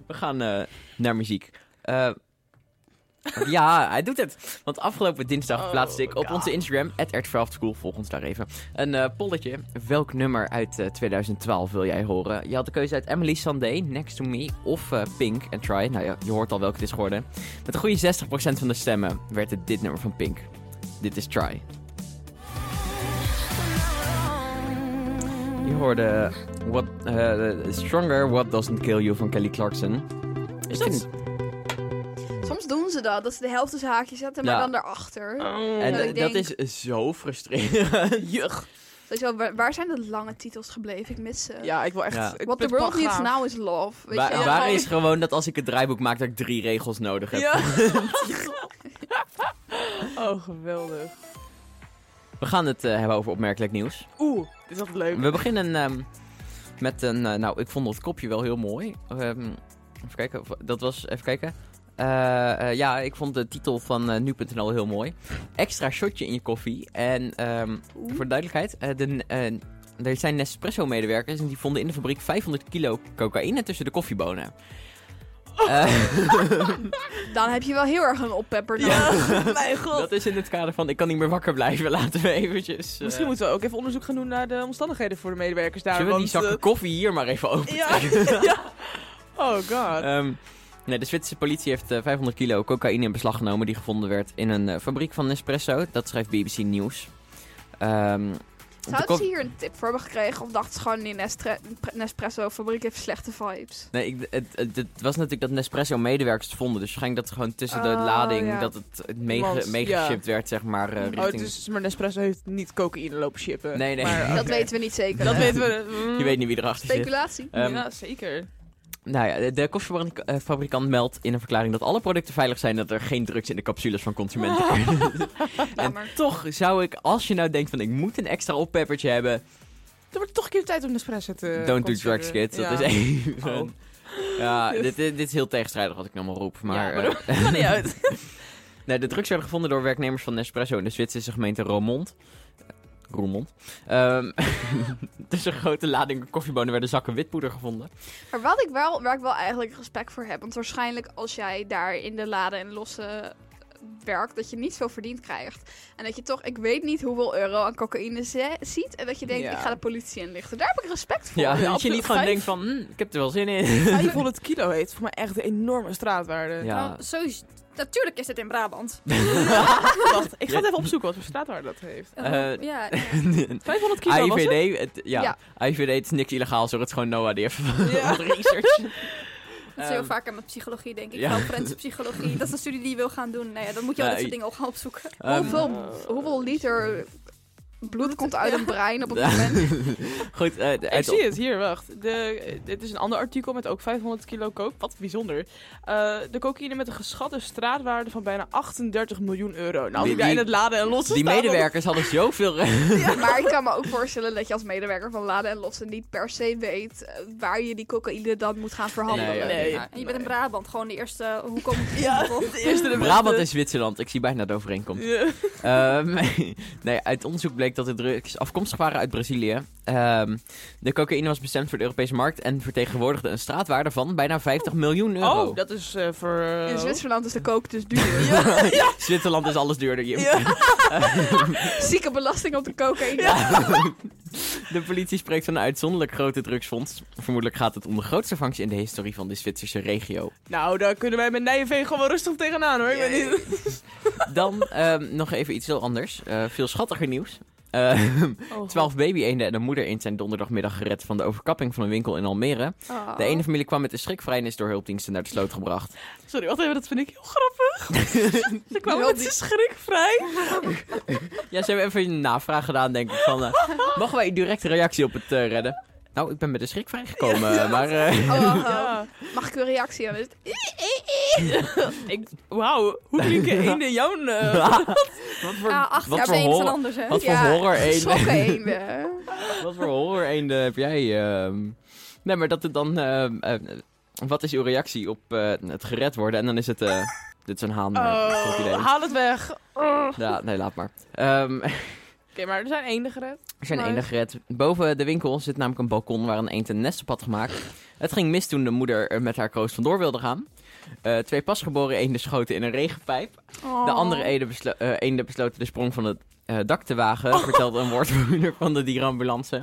Speaker 1: We gaan eh, naar muziek. Eh, ja, hij doet het. Want afgelopen dinsdag
Speaker 4: Oh,
Speaker 1: plaatste ik op onze Instagram, @art12school, volg ons daar even, een eh, polletje. Welk nummer uit eh, 2012 wil jij horen? Je had de keuze uit Emily Sandé, Next to Me of eh, Pink en Try. Nou ja, je hoort al welke het is geworden. Met een goede 60% van de stemmen werd het dit nummer van Pink. Dit is Try. Je hoorde what, eh, Stronger, What Doesn't Kill You van Kelly Clarkson.
Speaker 3: Is dat- ze dat, dat ze de helft tussen haakjes zetten, maar
Speaker 1: Ja.
Speaker 3: dan daarachter.
Speaker 1: En
Speaker 3: Dat ik
Speaker 1: dat
Speaker 3: denk-
Speaker 1: is zo frustrerend. [LAUGHS]
Speaker 4: Juch.
Speaker 3: Sowieso, waar, waar zijn de lange titels gebleven? Ik mis ze.
Speaker 4: Ja, ik wil echt...
Speaker 1: Ja.
Speaker 4: ik
Speaker 3: What the
Speaker 4: ben
Speaker 3: world needs now is love. Weet
Speaker 1: Wa-
Speaker 3: je?
Speaker 1: waar is gewoon dat als ik het draaiboek maak dat ik drie regels nodig heb.
Speaker 4: Ja. [LAUGHS] [LAUGHS] oh, geweldig.
Speaker 1: We gaan het eh, hebben over opmerkelijk nieuws.
Speaker 4: Oeh, dit is altijd leuk.
Speaker 1: We beginnen ehm, met een... eh, nou, ik vond het kopje wel heel mooi. Ehm, even kijken. of- Dat was... Even kijken. Eh, eh, ja, ik vond de titel van eh, nu.nl heel mooi. Extra shotje in je koffie. En ehm, voor de duidelijkheid... eh, de, eh, er zijn Nespresso-medewerkers en die vonden in de fabriek 500 kilo cocaïne tussen de koffiebonen. Eh, [LAUGHS]
Speaker 3: Dan heb je wel heel erg een oppepper
Speaker 4: Ja, [LAUGHS] mijn god.
Speaker 1: dat is in het kader van ik kan niet meer wakker blijven. [LAUGHS] Laten we eventjes... eh,
Speaker 4: Misschien moeten we ook even onderzoek gaan doen naar de omstandigheden voor de medewerkers daar.
Speaker 1: Zullen we die zakken koffie hier maar even open
Speaker 4: ja, ja. Oh god.
Speaker 1: Ehm, nee, de Zwitserse politie heeft eh, 500 kilo cocaïne in beslag genomen die gevonden werd in een eh, fabriek van Nespresso. Dat schrijft BBC Nieuws. Ehm, de
Speaker 3: Zouden ze hier een tip voor hebben gekregen? Of dachten ze gewoon die Nespresso-fabriek heeft slechte vibes?
Speaker 1: Nee, ik, het, het, het was natuurlijk dat Nespresso medewerkers het vonden. Dus waarschijnlijk dat gewoon tussen de
Speaker 3: Oh,
Speaker 1: lading
Speaker 3: ja.
Speaker 1: dat het, meegeshipped werd, zeg maar, eh,
Speaker 4: Oh,
Speaker 1: richting...
Speaker 4: dus maar Nespresso heeft niet cocaïne lopen shippen.
Speaker 1: Nee, nee.
Speaker 4: Maar,
Speaker 3: Dat weten we niet zeker.
Speaker 4: Dat weten we. mm, [LAUGHS]
Speaker 1: Je weet niet wie erachter zit.
Speaker 3: Speculatie.
Speaker 1: Ehm,
Speaker 4: ja, zeker.
Speaker 1: Nou ja, de- koffiefabrikant meldt in een verklaring dat alle producten veilig zijn... dat er geen drugs in de capsules van consumenten [LAUGHS] kunnen. En
Speaker 3: maar-
Speaker 1: toch zou ik, als je nou denkt van ik moet een extra oppeppertje hebben...
Speaker 4: Er wordt toch een keer tijd om Nespresso te
Speaker 1: Don't do drugs, kids. Dat is even...
Speaker 4: Oh.
Speaker 1: Ja, dit, dit, is heel tegenstrijdig wat ik nou maar roep. Maar,
Speaker 4: Ja, maar
Speaker 1: eh,
Speaker 4: niet uit. [LAUGHS]
Speaker 1: nee, de drugs werden gevonden door werknemers van Nespresso in de Zwitserse gemeente Roermond. Roermond. Ehm [LAUGHS] tussen grote ladingen koffiebonen werden zakken witpoeder gevonden.
Speaker 3: Maar wat ik wel, waar ik wel eigenlijk respect voor heb. Want waarschijnlijk als jij daar in de laden en losse werkt, dat je niet veel verdiend krijgt. En dat je toch, ik weet niet hoeveel euro aan cocaïne ziet. En dat je denkt,
Speaker 4: Ja.
Speaker 3: ik ga de politie inlichten. Daar heb ik respect voor.
Speaker 1: Ja, dat je niet gewoon
Speaker 4: Vijf-
Speaker 1: denkt van, hm, ik heb er wel zin in.
Speaker 4: 500 [LAUGHS] kilo heet voor mij echt een enorme straatwaarde.
Speaker 1: Ja.
Speaker 2: Nou, sowieso, natuurlijk is het in Brabant. [LAUGHS]
Speaker 4: Wacht, ik ga het even opzoeken wat voor straatwaarde dat heeft.
Speaker 1: Eh,
Speaker 2: ja, [LAUGHS]
Speaker 4: 500 kilo was het?
Speaker 1: Ja, het is niks illegaals hoor, het is gewoon Noah die heeft [LAUGHS]
Speaker 4: Ja.
Speaker 1: research.
Speaker 2: dat zie je
Speaker 1: Ehm,
Speaker 2: ook vaker met psychologie, denk ik.
Speaker 1: ja.
Speaker 2: Psychologie. Dat is een studie die je wil gaan doen. Nou ja, dan moet je
Speaker 1: Ja,
Speaker 2: al dit
Speaker 1: i-
Speaker 2: soort dingen ook gaan opzoeken.
Speaker 1: Ehm,
Speaker 3: hoeveel, hoeveel liter bloed komt uit
Speaker 2: Ja.
Speaker 3: een brein op het moment? [LAUGHS]
Speaker 1: Goed, eh, de-
Speaker 4: Ik zie het, hier, wacht. De, dit is een ander artikel met ook 500 kilo coke. Wat bijzonder. Eh, de cocaïne met een geschatte straatwaarde van bijna 38 miljoen euro. Nou,
Speaker 1: Die-
Speaker 4: die, in het laden en lossen
Speaker 1: die
Speaker 4: staan,
Speaker 1: medewerkers hadden zoveel... [LAUGHS]
Speaker 3: Maar ik kan me ook voorstellen dat je als medewerker van Laden en Lossen niet per se weet eh, waar je die cocaïne dan moet gaan verhandelen.
Speaker 1: Nee, ja,
Speaker 4: Nee.
Speaker 2: Ja, en je bent in Brabant, gewoon de eerste... Hoe kom [LAUGHS] ik
Speaker 4: Ja, de eerste de
Speaker 1: Brabant en Zwitserland, ik zie bijna de overeenkomst.
Speaker 4: Ja.
Speaker 1: Ehm, nee, uit onderzoek bleek dat de drugs afkomstig waren uit Brazilië. Ehm, de cocaïne was bestemd voor de Europese markt en vertegenwoordigde een straatwaarde van bijna 50 miljoen euro.
Speaker 4: Oh, dat is eh, voor... eh,
Speaker 3: In Zwitserland is de coke dus duur. [LAUGHS] [LAUGHS]
Speaker 1: Zwitserland is alles duurder, Jim.
Speaker 4: Ja. [LAUGHS]
Speaker 3: Zieke belasting op de cocaïne.
Speaker 1: De politie spreekt van een uitzonderlijk grote drugsfonds. Vermoedelijk gaat het om de grootste vangst in de historie van de Zwitserse regio.
Speaker 4: Nou, daar kunnen wij met Nijenveen gewoon rustig tegenaan hoor. Ik weet niet.
Speaker 1: Dan ehm, nog even iets heel anders. Eh, veel schattiger nieuws. Eh,
Speaker 4: Oh,
Speaker 1: Twaalf baby-eenden en een moeder eend zijn donderdagmiddag gered van de overkapping van een winkel in Almere.
Speaker 3: Oh.
Speaker 1: De ene familie kwam met de schrik vrij en is door hulpdiensten naar de sloot gebracht.
Speaker 4: Sorry, wacht even, dat vind ik heel grappig. [LAUGHS] Ze kwamen
Speaker 3: Heel
Speaker 4: met
Speaker 3: diep.
Speaker 4: zijn schrik vrij.
Speaker 1: Ja, ze hebben even een navraag gedaan, denk ik. Van, eh, mogen wij direct een reactie op het eh, redden? Nou, ik ben met de schrik vrijgekomen, maar... eh,
Speaker 3: Oh, oh, oh.
Speaker 4: Ja. [LAUGHS]
Speaker 3: Mag ik een reactie aan?
Speaker 4: Ik, wauw, hoe klinken eenden jouw... eh, [LAUGHS]
Speaker 1: wat voor,
Speaker 2: Ja, acht
Speaker 1: wat
Speaker 2: jaar
Speaker 1: voor
Speaker 2: een van
Speaker 1: horror,
Speaker 2: anders, hè?
Speaker 1: wat voor
Speaker 3: Ja,
Speaker 1: horror eenden,
Speaker 3: eenden. [LAUGHS]
Speaker 1: wat voor horror eenden heb jij? ehm? Nee, maar dat het dan... ehm, eh, wat is uw reactie op eh, het gered worden? En dan is het... eh, dit is een haan. maar goed idee.
Speaker 4: Oh, haal het weg. Oh.
Speaker 1: Ja, nee, laat maar. Ehm,
Speaker 4: maar er zijn eenden gered.
Speaker 1: er zijn eenden gered. Boven de winkel zit namelijk een balkon waar een eend een nest op had gemaakt. Het ging mis toen de moeder er met haar kroost vandoor wilde gaan. Eh, twee pasgeboren eenden schoten in een regenpijp. De
Speaker 3: Oh.
Speaker 1: andere eenden, beslo- eh, eenden besloten de sprong van het eh, dak te wagen, vertelde een woordvoerder van de dierenambulance.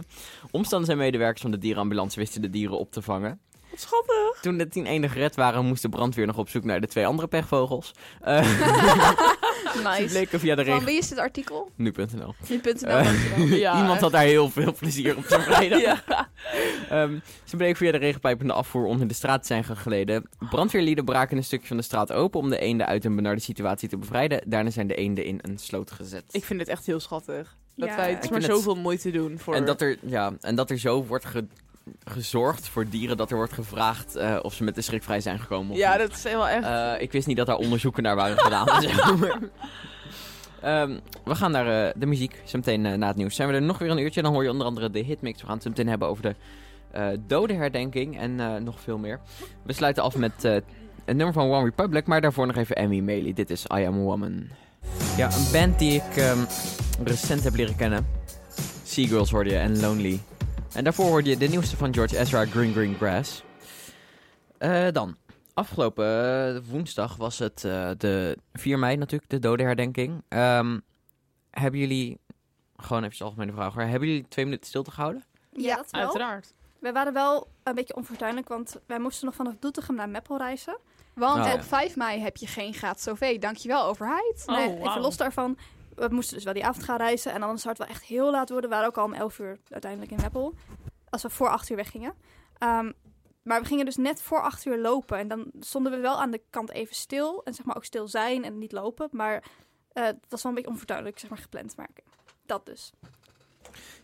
Speaker 1: Omstanders en medewerkers van de dierenambulance wisten de dieren op te vangen.
Speaker 4: Wat schattig.
Speaker 1: Toen de tien eenden gered waren, moest de brandweer nog op zoek naar de twee andere pechvogels. [LAUGHS] [LAUGHS]
Speaker 4: Nice.
Speaker 1: Ze bleken via de
Speaker 3: Van wie is dit artikel?
Speaker 1: Nu.nl.
Speaker 3: Nu.nl,
Speaker 1: Eh. [LAUGHS]
Speaker 4: Ja,
Speaker 1: Iemand
Speaker 4: echt.
Speaker 1: had daar heel veel plezier op zijn [LAUGHS] vrijdag.
Speaker 4: Ja.
Speaker 1: Ehm, ze bleken via de regenpijpende afvoer onder de straat te zijn gegleden. Brandweerlieden braken een stukje van de straat open om de eenden uit een benarde situatie te bevrijden. Daarna zijn de eenden in een sloot gezet.
Speaker 4: Ik vind dit echt heel schattig. Dat
Speaker 3: Ja.
Speaker 4: wij het maar
Speaker 1: het-
Speaker 4: zoveel moeite doen voor...
Speaker 1: En dat er, ja, en dat er zo wordt ge- gezorgd voor dieren dat er wordt gevraagd eh, of ze met de schrik vrij zijn gekomen. Of
Speaker 4: Ja,
Speaker 1: niet.
Speaker 4: dat is helemaal echt...
Speaker 1: Eh, ik wist niet dat daar onderzoeken naar waren gedaan. [LAUGHS] [LAUGHS] zeg maar. Ehm, we gaan naar eh, de muziek. Zometeen na het nieuws zijn we er nog weer een uurtje. Dan hoor je onder andere de hitmix. We gaan het zo meteen hebben over de eh dodenherdenking en eh, nog veel meer. We sluiten af met eh, een nummer van One Republic. Maar daarvoor nog even Emmy Maley. Dit is I Am a Woman. Ja, een band die ik ehm, recent heb leren kennen. Seagirls hoorde je en Lonely. En daarvoor hoorde je de nieuwste van George Ezra, Green Green Grass. Eh, dan, afgelopen eh, woensdag was het eh, de 4 mei natuurlijk, de dodenherdenking. Ehm hebben jullie, gewoon even een algemene vraag hoor, hebben jullie twee minuten stilte gehouden?
Speaker 2: Ja, dat wel.
Speaker 4: Uiteraard.
Speaker 2: We waren wel een beetje onfortuinlijk, want wij moesten nog vanaf Doetinchem naar Meppel reizen.
Speaker 3: Want
Speaker 1: Oh, ja.
Speaker 3: op 5 mei heb je geen gratis OV. Dankjewel, overheid.
Speaker 4: Oh,
Speaker 2: nee, even los daarvan. We moesten dus wel die avond gaan reizen. En anders zou het wel echt heel laat worden. We waren ook al om 11 uur uiteindelijk in Meppel. Als we voor 8 uur weggingen. Ehm, maar we gingen dus net voor 8 uur lopen. En dan stonden we wel aan de kant even stil. En zeg maar ook stil zijn en niet lopen. Maar eh, het was wel een beetje onfortuinlijk zeg maar, gepland. Maar dat dus.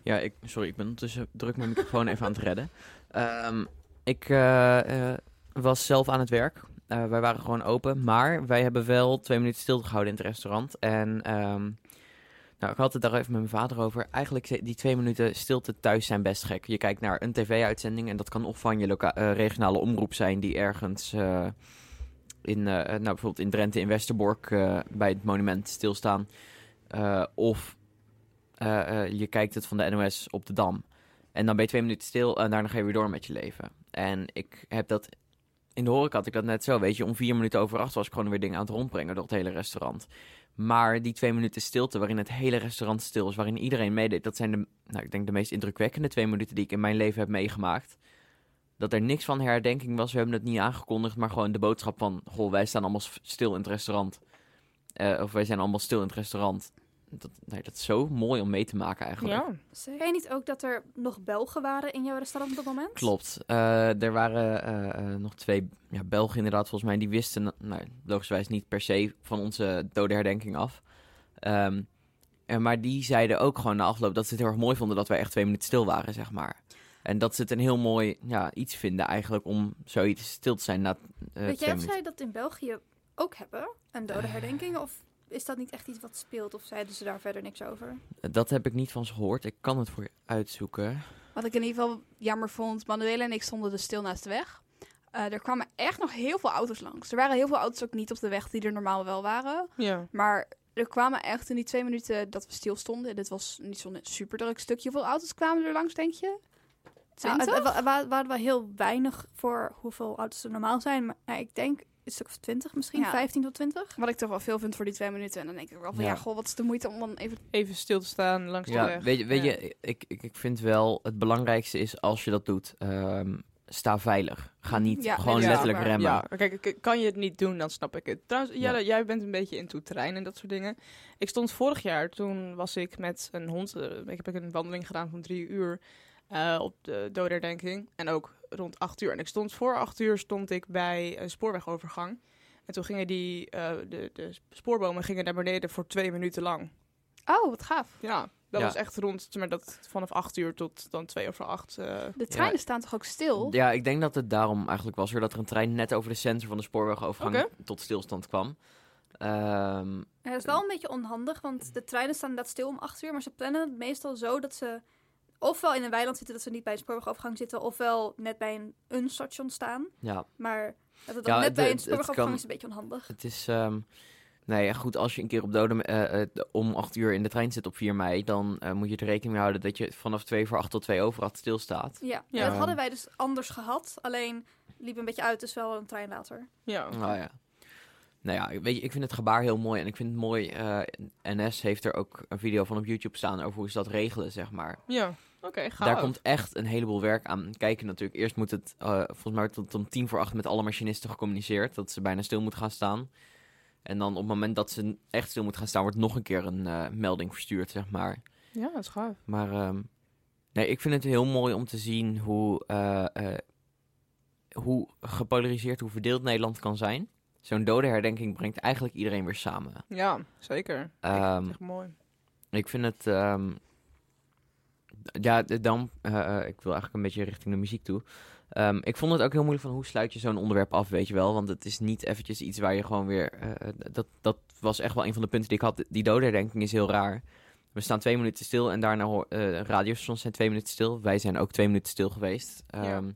Speaker 1: Ja, ik, sorry, ik ben ondertussen druk mijn microfoon even aan het redden. Ehm, ik eh, eh, was zelf aan het werk. Eh, wij waren gewoon open, maar wij hebben wel twee minuten stilte gehouden in het restaurant. En ehm, nou, ik had het daar even met mijn vader over. Eigenlijk die twee minuten stilte thuis zijn best gek. Je kijkt naar een tv-uitzending en dat kan of van je eh, regionale omroep zijn die ergens eh, in, eh, nou, bijvoorbeeld in Drenthe in Westerbork bij het monument stilstaan. Of je kijkt het van de NOS op de Dam. En dan ben je twee minuten stil en daarna ga je weer door met je leven. En ik heb dat... In de horeca had ik dat net zo, weet je. Om vier minuten over acht was ik gewoon weer dingen aan het rondbrengen door het hele restaurant. Maar die twee minuten stilte waarin het hele restaurant stil is, waarin iedereen meedeed... dat zijn de, nou, ik denk de meest indrukwekkende twee minuten die ik in mijn leven heb meegemaakt. Dat er niks van herdenking was, we hebben het niet aangekondigd... maar gewoon de boodschap van, goh, wij staan allemaal stil in het restaurant. Eh, of wij zijn allemaal stil in het restaurant. Dat, nee, dat is zo mooi om mee te maken eigenlijk.
Speaker 4: Ja.
Speaker 2: Zei jij niet ook dat er nog Belgen waren in jouw restaurant op dat moment?
Speaker 1: Klopt. Eh, er waren eh, eh, nog twee ja, Belgen inderdaad, volgens mij. Die wisten, nou, logischerwijs niet per se van onze dodenherdenking af. Ehm, en, maar die zeiden ook gewoon na afloop dat ze het heel erg mooi vonden dat wij echt twee minuten stil waren, zeg maar. En dat ze het een heel mooi ja, iets vinden eigenlijk om zoiets stil te zijn na eh,
Speaker 2: Weet jij of zij dat in België ook hebben? Een dodenherdenking? Of is dat niet echt iets wat speelt? Of zeiden ze daar verder niks over?
Speaker 1: Dat heb ik niet van ze gehoord. Ik kan het voor je uitzoeken.
Speaker 3: Wat ik in ieder geval jammer vond, Manuela en ik stonden dus stil naast de weg. Eh, er kwamen echt nog heel veel auto's langs. Er waren heel veel auto's ook niet op de weg die er normaal wel waren.
Speaker 4: Ja.
Speaker 3: Maar er kwamen echt in die twee minuten dat we stil stonden. En dit was niet zo'n super druk stukje. Hoeveel auto's kwamen er langs, denk je?
Speaker 2: Nou, het,
Speaker 3: 20?
Speaker 2: het wa- wa- waren wel heel weinig voor hoeveel auto's er normaal zijn. Maar nou, ik denk een stuk of 20 misschien,
Speaker 3: Ja.
Speaker 2: 15 tot 20.
Speaker 3: Wat ik toch wel veel vind voor die twee minuten. En dan denk ik wel van ja,
Speaker 1: Ja.
Speaker 3: goh, wat is de moeite om dan even...
Speaker 4: Even stil te staan langs de
Speaker 1: Ja,
Speaker 4: weg.
Speaker 1: weet je, weet
Speaker 4: Ja.
Speaker 1: je ik, ik, ik vind wel het belangrijkste is als je dat doet, ehm, sta veilig. Ga niet
Speaker 3: Ja,
Speaker 1: gewoon
Speaker 3: is
Speaker 1: letterlijk remmen.
Speaker 4: Ja, kijk, kan je het niet doen, dan snap ik het. Trouwens, Jelle,
Speaker 1: Ja.
Speaker 4: jij bent een beetje into terrein en dat soort dingen. Ik stond vorig jaar, toen was ik met een hond... eh, ik heb een wandeling gedaan van drie uur eh, op de doderdenking. En ook rond acht uur. En ik stond voor acht uur stond ik bij een spoorwegovergang. En toen gingen die, eh, de, de spoorbomen gingen naar beneden voor twee minuten lang.
Speaker 3: Oh, wat gaaf.
Speaker 4: Ja, dat
Speaker 1: Ja.
Speaker 4: was echt rond, maar dat vanaf acht uur tot dan twee over acht. eh,
Speaker 3: De treinen staan toch ook stil?
Speaker 1: Ja, ik denk dat het daarom eigenlijk was. weer Dat er een trein net over de sensor van de spoorwegovergang tot stilstand kwam. Ehm,
Speaker 2: Ja, dat is wel een beetje onhandig, want de treinen staan inderdaad stil om 8 uur. Maar ze plannen het meestal zo dat ze ofwel in een weiland zitten, dat ze niet bij een spoorwegovergang zitten. Ofwel net bij een, een station staan.
Speaker 1: ja,
Speaker 2: Maar dat het
Speaker 1: Ja,
Speaker 2: dan net
Speaker 1: het-
Speaker 2: bij een spoorwegovergang
Speaker 1: kan-
Speaker 2: is een beetje onhandig.
Speaker 1: het is... ehm nee, ja, goed, als je een keer op doden eh, eh, om acht uur in de trein zit op 4 mei... dan eh, moet je er rekening mee houden dat je vanaf 2 voor 8 tot 2 over 8 stilstaat.
Speaker 2: Ja,
Speaker 4: Ja.
Speaker 2: dat hadden wij dus anders gehad. Alleen liep een beetje uit, dus wel een trein later.
Speaker 4: ja.
Speaker 1: Nou ja. Nou ja, weet je, ik vind het gebaar heel mooi. En ik vind het mooi, eh, NS heeft er ook een video van op YouTube staan over hoe ze dat regelen, zeg maar.
Speaker 4: Ja,
Speaker 1: Daar komt echt een heleboel werk aan kijken natuurlijk. Eerst moet het, eh, volgens mij wordt het om tien voor acht met alle machinisten gecommuniceerd. Dat ze bijna stil moeten gaan staan. En dan op het moment dat ze echt stil moet gaan staan, wordt nog een keer een eh, melding verstuurd, zeg maar.
Speaker 4: Ja, dat is gaaf.
Speaker 1: Maar ehm, nee, ik vind het heel mooi om te zien hoe, eh, hoe gepolariseerd, hoe verdeeld Nederland kan zijn. Zo'n dodenherdenking brengt eigenlijk iedereen weer samen.
Speaker 4: Ja, zeker.
Speaker 1: Ehm,
Speaker 4: Echt mooi.
Speaker 1: ik vind het. ehm, ja, dan. eh, eh, ik wil eigenlijk een beetje richting de muziek toe. Ehm, ik vond het ook heel moeilijk van hoe sluit je zo'n onderwerp af, weet je wel. Want het is niet eventjes iets waar je gewoon weer. eh, dat, dat was echt wel een van de punten die ik had. Die dodenherdenking is heel raar. We staan twee minuten stil en daarna hoor, eh radiostations zijn twee minuten stil. Wij zijn ook twee minuten stil geweest. Ehm,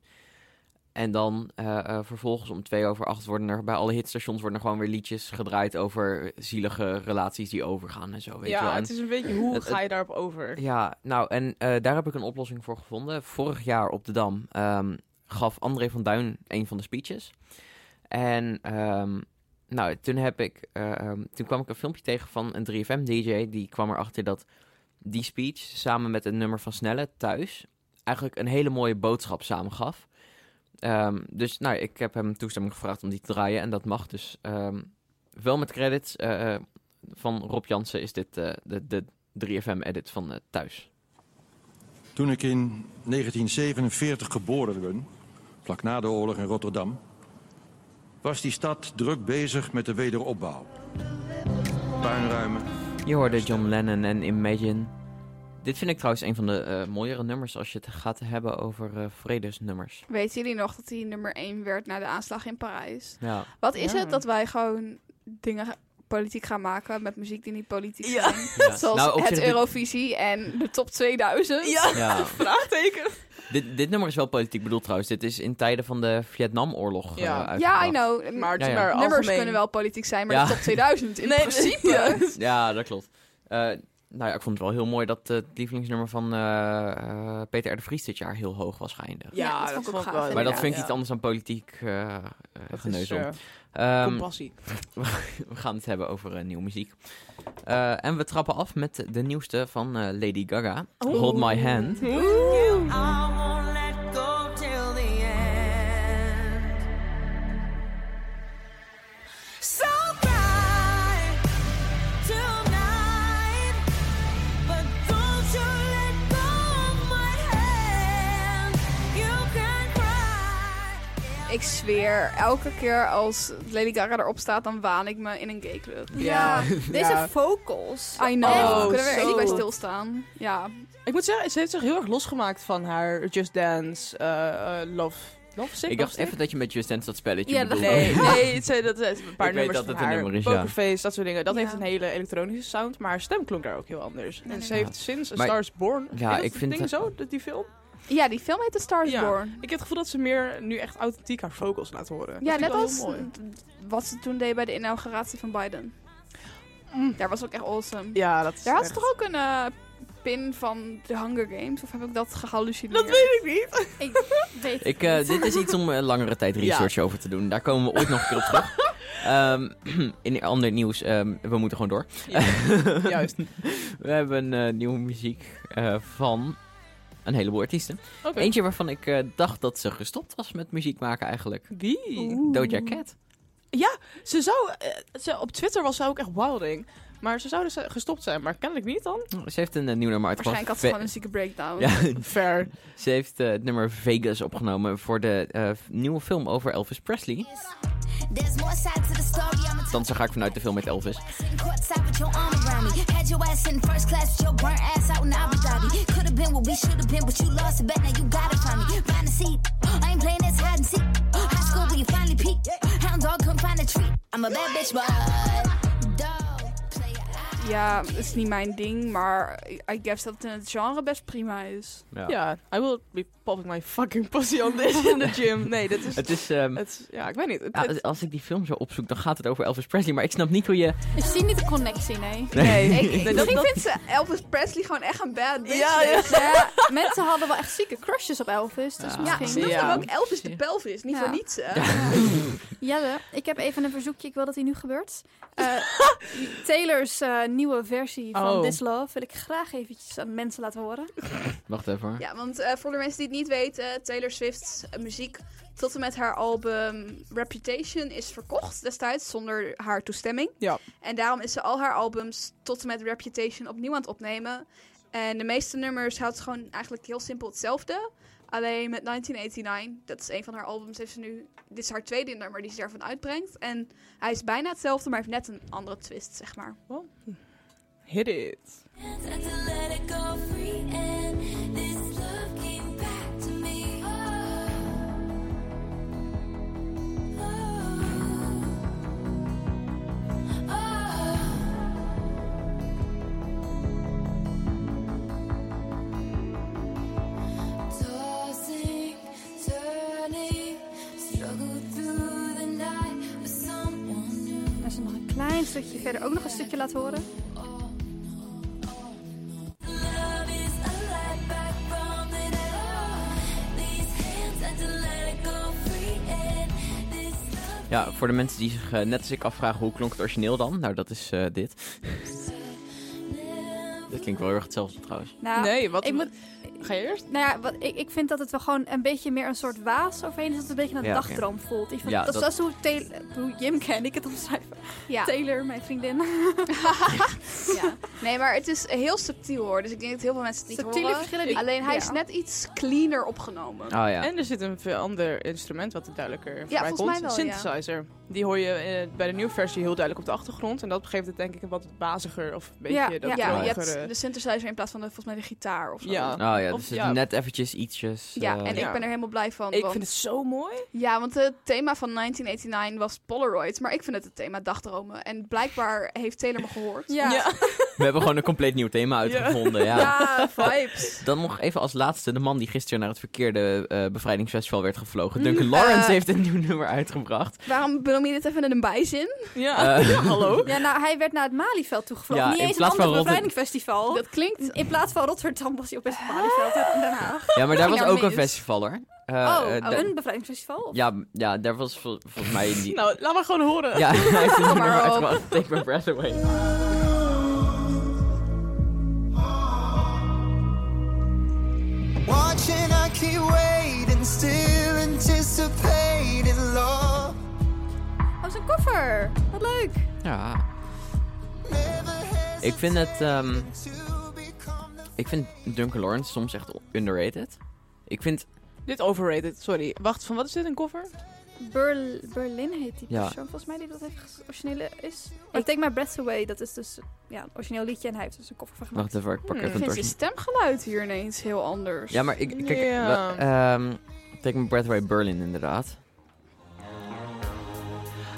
Speaker 1: En dan eh, eh, vervolgens om twee over acht worden er bij alle hitstations worden er gewoon weer liedjes gedraaid over zielige relaties die overgaan en zo. Weet je wel.
Speaker 4: ja,
Speaker 1: En
Speaker 4: het is een beetje hoe
Speaker 1: het-
Speaker 4: ga je daarop over?
Speaker 1: ja, nou, en eh, daar heb ik een oplossing voor gevonden. Vorig jaar op de Dam ehm, gaf André van Duin een van de speeches. En ehm, nou, toen, heb ik, eh, ehm, toen kwam ik een filmpje tegen van een 3FM-DJ. Die kwam erachter dat die speech samen met een nummer van Snelle thuis... eigenlijk een hele mooie boodschap samengaf. Ehm, dus nou, ik heb hem toestemming gevraagd om die te draaien. En dat mag dus ehm, wel met credits. eh, eh, van Rob Jansen is dit eh, de, de 3FM-edit van thuis.
Speaker 12: Toen ik in 1947 geboren ben, vlak na de oorlog in Rotterdam, was die stad druk bezig met de wederopbouw. Puinruimen,
Speaker 1: Je hoorde John Lennon en Imagine. Dit vind ik trouwens een van de eh, mooiere nummers als je het gaat hebben over eh, vredesnummers.
Speaker 3: Weten jullie nog dat hij nummer 1 werd na de aanslag in Parijs?
Speaker 1: Ja.
Speaker 3: Wat is
Speaker 4: Ja.
Speaker 3: het dat wij gewoon dingen politiek gaan maken met muziek die niet politiek
Speaker 4: Ja.
Speaker 3: zijn?
Speaker 1: Ja. [LAUGHS]
Speaker 3: Zoals
Speaker 1: Nou,
Speaker 3: het Eurovisie en de top 2000.
Speaker 4: Ja,
Speaker 1: Ja. [LAUGHS]
Speaker 4: vraagteken.
Speaker 1: Dit, dit nummer is wel politiek bedoeld trouwens. Dit is in tijden van de Vietnamoorlog eh,
Speaker 4: Ja.
Speaker 1: uitgebracht.
Speaker 3: Ja, I know.
Speaker 4: Maar het
Speaker 1: Ja,
Speaker 4: is
Speaker 1: ja.
Speaker 4: maar
Speaker 3: Nummers
Speaker 4: algemeen.
Speaker 3: kunnen wel politiek zijn, maar
Speaker 1: Ja.
Speaker 3: de top 2000 in
Speaker 4: Nee,
Speaker 3: principe.
Speaker 4: ja.
Speaker 1: Ja, dat klopt. Eh, nou ja, ik vond het wel heel mooi dat het lievelingsnummer van eh, eh, Peter R. de Vries dit jaar heel hoog was geëindigd.
Speaker 3: Ja,
Speaker 4: Ja,
Speaker 3: dat vond ik ook gaaf,
Speaker 1: maar dat vind ik
Speaker 4: ja.
Speaker 1: iets anders dan politiek eh eh,
Speaker 4: is,
Speaker 1: geneuzel.
Speaker 4: eh,
Speaker 1: Ehm,
Speaker 4: compassie. [LAUGHS]
Speaker 1: we gaan het hebben over eh, nieuwe muziek. Eh, en we trappen af met de nieuwste van eh, Lady Gaga. Hold My Hand.
Speaker 3: Ik zweer, elke keer als Lady Gaga erop staat, dan waan ik me in een gay club.
Speaker 2: Ja, [LAUGHS] deze
Speaker 4: Ja.
Speaker 2: vocals.
Speaker 3: I know.
Speaker 4: Oh,
Speaker 3: Kunnen we er echt niet bij stilstaan? Ja.
Speaker 4: Ik moet zeggen, ze heeft zich heel erg losgemaakt van haar Just Dance, eh, eh, Love, Love Sick.
Speaker 1: Ik dacht even dat je met Just Dance dat spelletje
Speaker 3: Ja, dat-
Speaker 1: bedoelde.
Speaker 4: Nee, [LAUGHS] nee, het zijn, dat zijn een paar
Speaker 1: Ik weet
Speaker 4: nummers
Speaker 1: dat
Speaker 4: van
Speaker 1: het een nummer is, ja.
Speaker 4: Dat soort dingen. Dat
Speaker 3: Ja.
Speaker 4: heeft een hele elektronische sound, maar haar stem klonk daar ook heel anders.
Speaker 3: Nee,
Speaker 4: en
Speaker 3: nee,
Speaker 4: ze heeft sinds A
Speaker 1: Maar-
Speaker 4: Star is Born...
Speaker 1: Ja, ik vind
Speaker 4: ding zo, dat- die film?
Speaker 3: Ja, die film heet The Star is
Speaker 4: Ja.
Speaker 3: Born.
Speaker 4: Ik heb het gevoel dat ze meer nu echt authentiek haar vocals laat horen. Dat
Speaker 3: Ja, net als wat ze toen deed bij de inauguratie van Biden. Daar was ook echt awesome.
Speaker 4: Ja, dat is
Speaker 3: Daar had ze toch ook een eh, pin van de Hunger Games? Of heb ik dat gehallucineerd?
Speaker 4: Dat weet ik niet. [LAUGHS]
Speaker 2: Ik weet
Speaker 1: Ik, eh, dit is iets om eh, langere tijd research over te doen. Daar komen we ooit nog een keer op terug. [LAUGHS] Ehm, [CLEARS THROAT] in ander nieuws, ehm, we moeten gewoon door.
Speaker 4: Ja, juist. [LAUGHS]
Speaker 1: We hebben eh, nieuwe muziek eh, van een heleboel artiesten. Eentje waarvan ik eh, dacht dat ze gestopt was met muziek maken eigenlijk.
Speaker 4: Wie?
Speaker 1: Doja Cat.
Speaker 4: Ja, ze zou... eh, ze, op Twitter was ze ook echt wilding. Maar ze zou dus eh, gestopt zijn, maar kennelijk niet dan.
Speaker 1: Ze heeft een eh, nieuw nummer uitgebracht.
Speaker 3: Waarschijnlijk had ze gewoon een zieke breakdown.
Speaker 1: Ja, [LAUGHS]
Speaker 4: Fair.
Speaker 1: ze heeft eh, het nummer Vegas opgenomen voor de eh, nieuwe film over Elvis Presley.
Speaker 13: There's more side to the story. I'm a
Speaker 1: Dan ga ik vanuit de film met Elvis.
Speaker 13: I'm a bad bitch, but
Speaker 3: Ja, het is niet mijn ding, maar I guess dat het in het genre best prima is.
Speaker 4: Ja. I will be popping my fucking pussy on this in the gym. Nee, dit is...
Speaker 1: Het is... ehm,
Speaker 4: het, ja, ik weet niet. Het,
Speaker 1: ja,
Speaker 4: het-
Speaker 1: als ik die film zo opzoek, dan gaat het over Elvis Presley. Maar ik snap niet hoe je...
Speaker 2: Ik zie niet de connectie, nee.
Speaker 1: Nee.
Speaker 3: Ik,
Speaker 4: Nee, dat-
Speaker 3: misschien
Speaker 4: dat-
Speaker 3: vindt ze Elvis Presley gewoon echt een bad bitch.
Speaker 4: Ja, ja.
Speaker 2: Ja, [LAUGHS] mensen hadden wel echt zieke crushes op Elvis. Dus
Speaker 1: Ja.
Speaker 3: Ja,
Speaker 2: misschien...
Speaker 4: Ja.
Speaker 3: hem ook Elvis de pelvis, niet
Speaker 2: Ja.
Speaker 3: voor niets. hè?
Speaker 2: Jelle, ik heb even een verzoekje. Ik wil dat hij nu gebeurt. Eh, [LAUGHS] Taylor's eh, nieuwe versie van
Speaker 4: Oh.
Speaker 2: This Love wil ik graag eventjes aan mensen laten horen. [LAUGHS]
Speaker 1: Wacht even hoor.
Speaker 3: Ja, want eh, voor de mensen die het niet weten, Taylor Swift's eh, muziek tot en met haar album Reputation is verkocht destijds zonder haar toestemming.
Speaker 4: Ja.
Speaker 3: En daarom is ze al haar albums tot en met Reputation opnieuw aan het opnemen. En de meeste nummers houdt ze gewoon eigenlijk heel simpel hetzelfde. Alleen met 1989, dat is een van haar albums, heeft ze nu... Dit is haar tweede nummer die ze daarvan uitbrengt. En hij is bijna hetzelfde, maar heeft net een andere twist, zeg maar.
Speaker 4: Hit it.
Speaker 2: Een stukje verder ook nog een stukje laten horen.
Speaker 1: Ja, voor de mensen die zich eh, net als ik afvragen hoe klonk het origineel dan? Nou, dat is eh, dit. Dit klinkt wel heel erg hetzelfde trouwens.
Speaker 2: Nou,
Speaker 4: Nee, wat-
Speaker 2: Ik moet,
Speaker 4: Ga je eerst?
Speaker 2: nou ja, wat, ik, ik vind dat het wel gewoon een beetje meer een soort waas overheen is. Dat het een beetje een
Speaker 1: Ja,
Speaker 2: voelt. Ik vind,
Speaker 1: Ja,
Speaker 2: dat, is
Speaker 1: dat-
Speaker 2: dat is hoe, Taylor, hoe Jim ken ik het omschrijven.
Speaker 3: Ja.
Speaker 2: Taylor, mijn vriendin. [LAUGHS]
Speaker 3: ja. Nee, maar het is heel subtiel hoor. Dus ik denk dat heel veel mensen het niet
Speaker 2: Subtiele
Speaker 3: horen.
Speaker 2: verschillen die-
Speaker 3: Alleen hij
Speaker 2: ja.
Speaker 3: is net iets cleaner opgenomen.
Speaker 1: Oh ja.
Speaker 4: En er zit een veel ander instrument wat er duidelijker voorbij
Speaker 3: volgens
Speaker 4: komt.
Speaker 3: mij wel, ja.
Speaker 4: Synthesizer. Die hoor je eh, bij de nieuwe versie heel duidelijk op de achtergrond. En dat geeft het denk ik een wat baziger of een beetje
Speaker 3: ja,
Speaker 4: dat
Speaker 3: ja, je hebt de synthesizer in plaats van de, volgens mij de gitaar of zo.
Speaker 4: Ja.
Speaker 1: Oh ja,
Speaker 4: Of-
Speaker 1: dus
Speaker 4: ja.
Speaker 1: net eventjes ietsjes...
Speaker 3: Ja,
Speaker 1: eh,
Speaker 3: en ik ben er helemaal blij van.
Speaker 4: Ik
Speaker 3: want-
Speaker 4: vind het zo mooi.
Speaker 3: Ja, want het thema van 1989 was Polaroid. Maar ik vind het het thema dagdromen. En blijkbaar heeft Taylor me gehoord.
Speaker 2: Ja. [LAUGHS]
Speaker 1: We hebben gewoon een compleet nieuw thema uitgevonden. Ja.
Speaker 3: Ja, vibes.
Speaker 1: Dan nog even als laatste de man die gisteren naar het verkeerde eh, bevrijdingsfestival werd gevlogen. Duncan. Lawrence heeft een nieuw nummer uitgebracht.
Speaker 3: Waarom benoem je dit even in een bijzin?
Speaker 4: Ja,
Speaker 1: Eh, [LAUGHS]
Speaker 4: hallo.
Speaker 2: Ja, nou, hij werd naar het Malieveld toegevlogen.
Speaker 1: Ja,
Speaker 2: Niet
Speaker 1: in
Speaker 2: eens een ander bevrijdingsfestival.
Speaker 3: Dat klinkt...
Speaker 2: In plaats van Rotterdam was hij op het Malieveld in Den Haag.
Speaker 1: Ja, maar daar was ook een festival hoor. Eh,
Speaker 2: oh, oh, een bevrijdingsfestival? Of?
Speaker 1: ja, ja, daar was vol- volgens mij die... [LAUGHS]
Speaker 4: Nou, laat maar gewoon horen.
Speaker 1: ja, hij heeft een nummer
Speaker 3: maar op.
Speaker 1: uitgebracht. Take my breath away.
Speaker 14: Watching, I keep waiting, still anticipating love.
Speaker 2: Oh, zijn koffer. Wat leuk.
Speaker 1: Ja. Ik vind het... ehm, ik vind Duncan Lawrence soms echt underrated. Ik vind...
Speaker 4: Dit overrated, sorry. Wacht, van wat is dit, een koffer?
Speaker 2: Berl- Berlin heet die
Speaker 1: Ja.
Speaker 2: persoon volgens mij die dat heeft originele is. Maar Take My Breath Away, dat is dus ja, een origineel liedje en hij heeft dus een koffer van gemaakt.
Speaker 1: Wacht even, ik pak
Speaker 3: Hmm,
Speaker 1: even
Speaker 3: ik
Speaker 1: het
Speaker 3: vind stemgeluid hier ineens heel anders.
Speaker 1: Ja, maar ik... Kijk, ehm, Take my breath away Berlin inderdaad.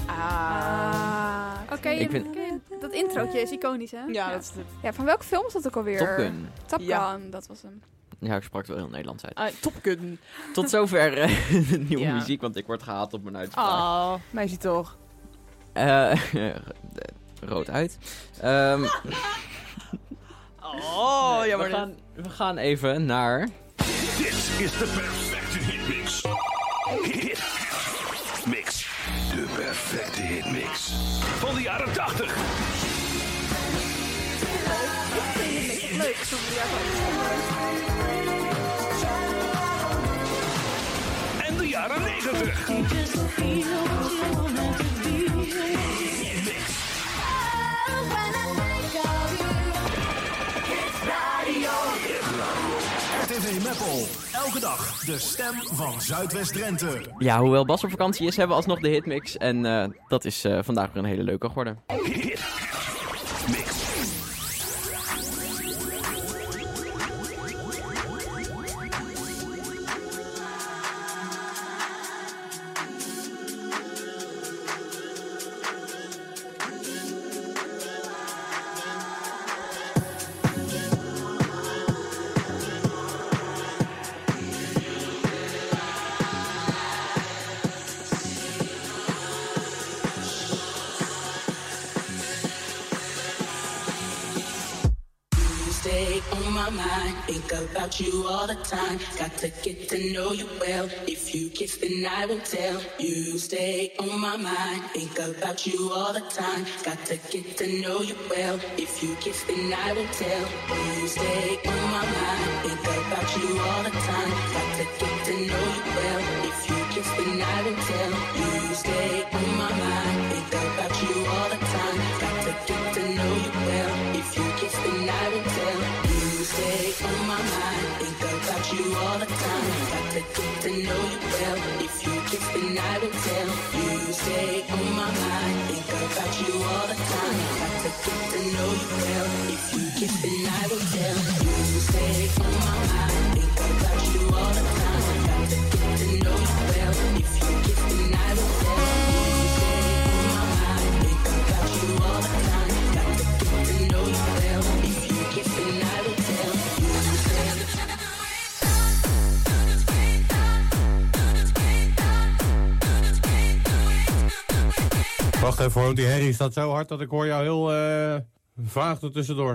Speaker 3: Ah.
Speaker 2: Oké,
Speaker 1: Ik vind-
Speaker 2: oké, dat introotje is iconisch hè?
Speaker 4: Ja, dat is het.
Speaker 3: Ja, van welke film is dat ook alweer?
Speaker 1: Top Gun.
Speaker 3: Top Gun,
Speaker 4: Ja.
Speaker 3: dat was hem.
Speaker 1: Ja, ik sprak het wel heel Nederlands uit.
Speaker 4: Top Gun. [LAUGHS]
Speaker 1: Tot zover eh, [LAUGHS] de nieuwe
Speaker 4: Ja.
Speaker 1: muziek, want ik word gehaat op mijn uitspraak.
Speaker 4: Oh, meisje toch.
Speaker 1: Eh, [LAUGHS] rood uit. Ehm,
Speaker 4: Oh,
Speaker 1: we,
Speaker 4: jammer.
Speaker 1: gaan, we gaan even naar...
Speaker 15: Dit is de perfecte hitmix. Hit mix. De perfecte hitmix. Van de jaren 80.
Speaker 2: Leuk,
Speaker 15: En de jaren 90.
Speaker 16: RTV Meppel. Elke dag de stem van Zuidwest-Drenthe.
Speaker 1: Ja, hoewel Bas op vakantie is, hebben we alsnog de hitmix. En eh, dat is eh, vandaag weer een hele leuke geworden.
Speaker 17: time. Got to get to know you well. If you kiss, then I will tell. You stay on my mind. Think about you all the time. Got to get to know you well. If you kiss, then I will tell. You stay on my mind. Think about you all the time. Got to get to know you well. If you kiss, then I will tell. You stay on my mind. Think about don't know you well. If you give me, I will tell. You say, oh my, my.
Speaker 18: Wacht even, want die herrie staat zo hard dat ik hoor jou heel eh, vaag er tussendoor.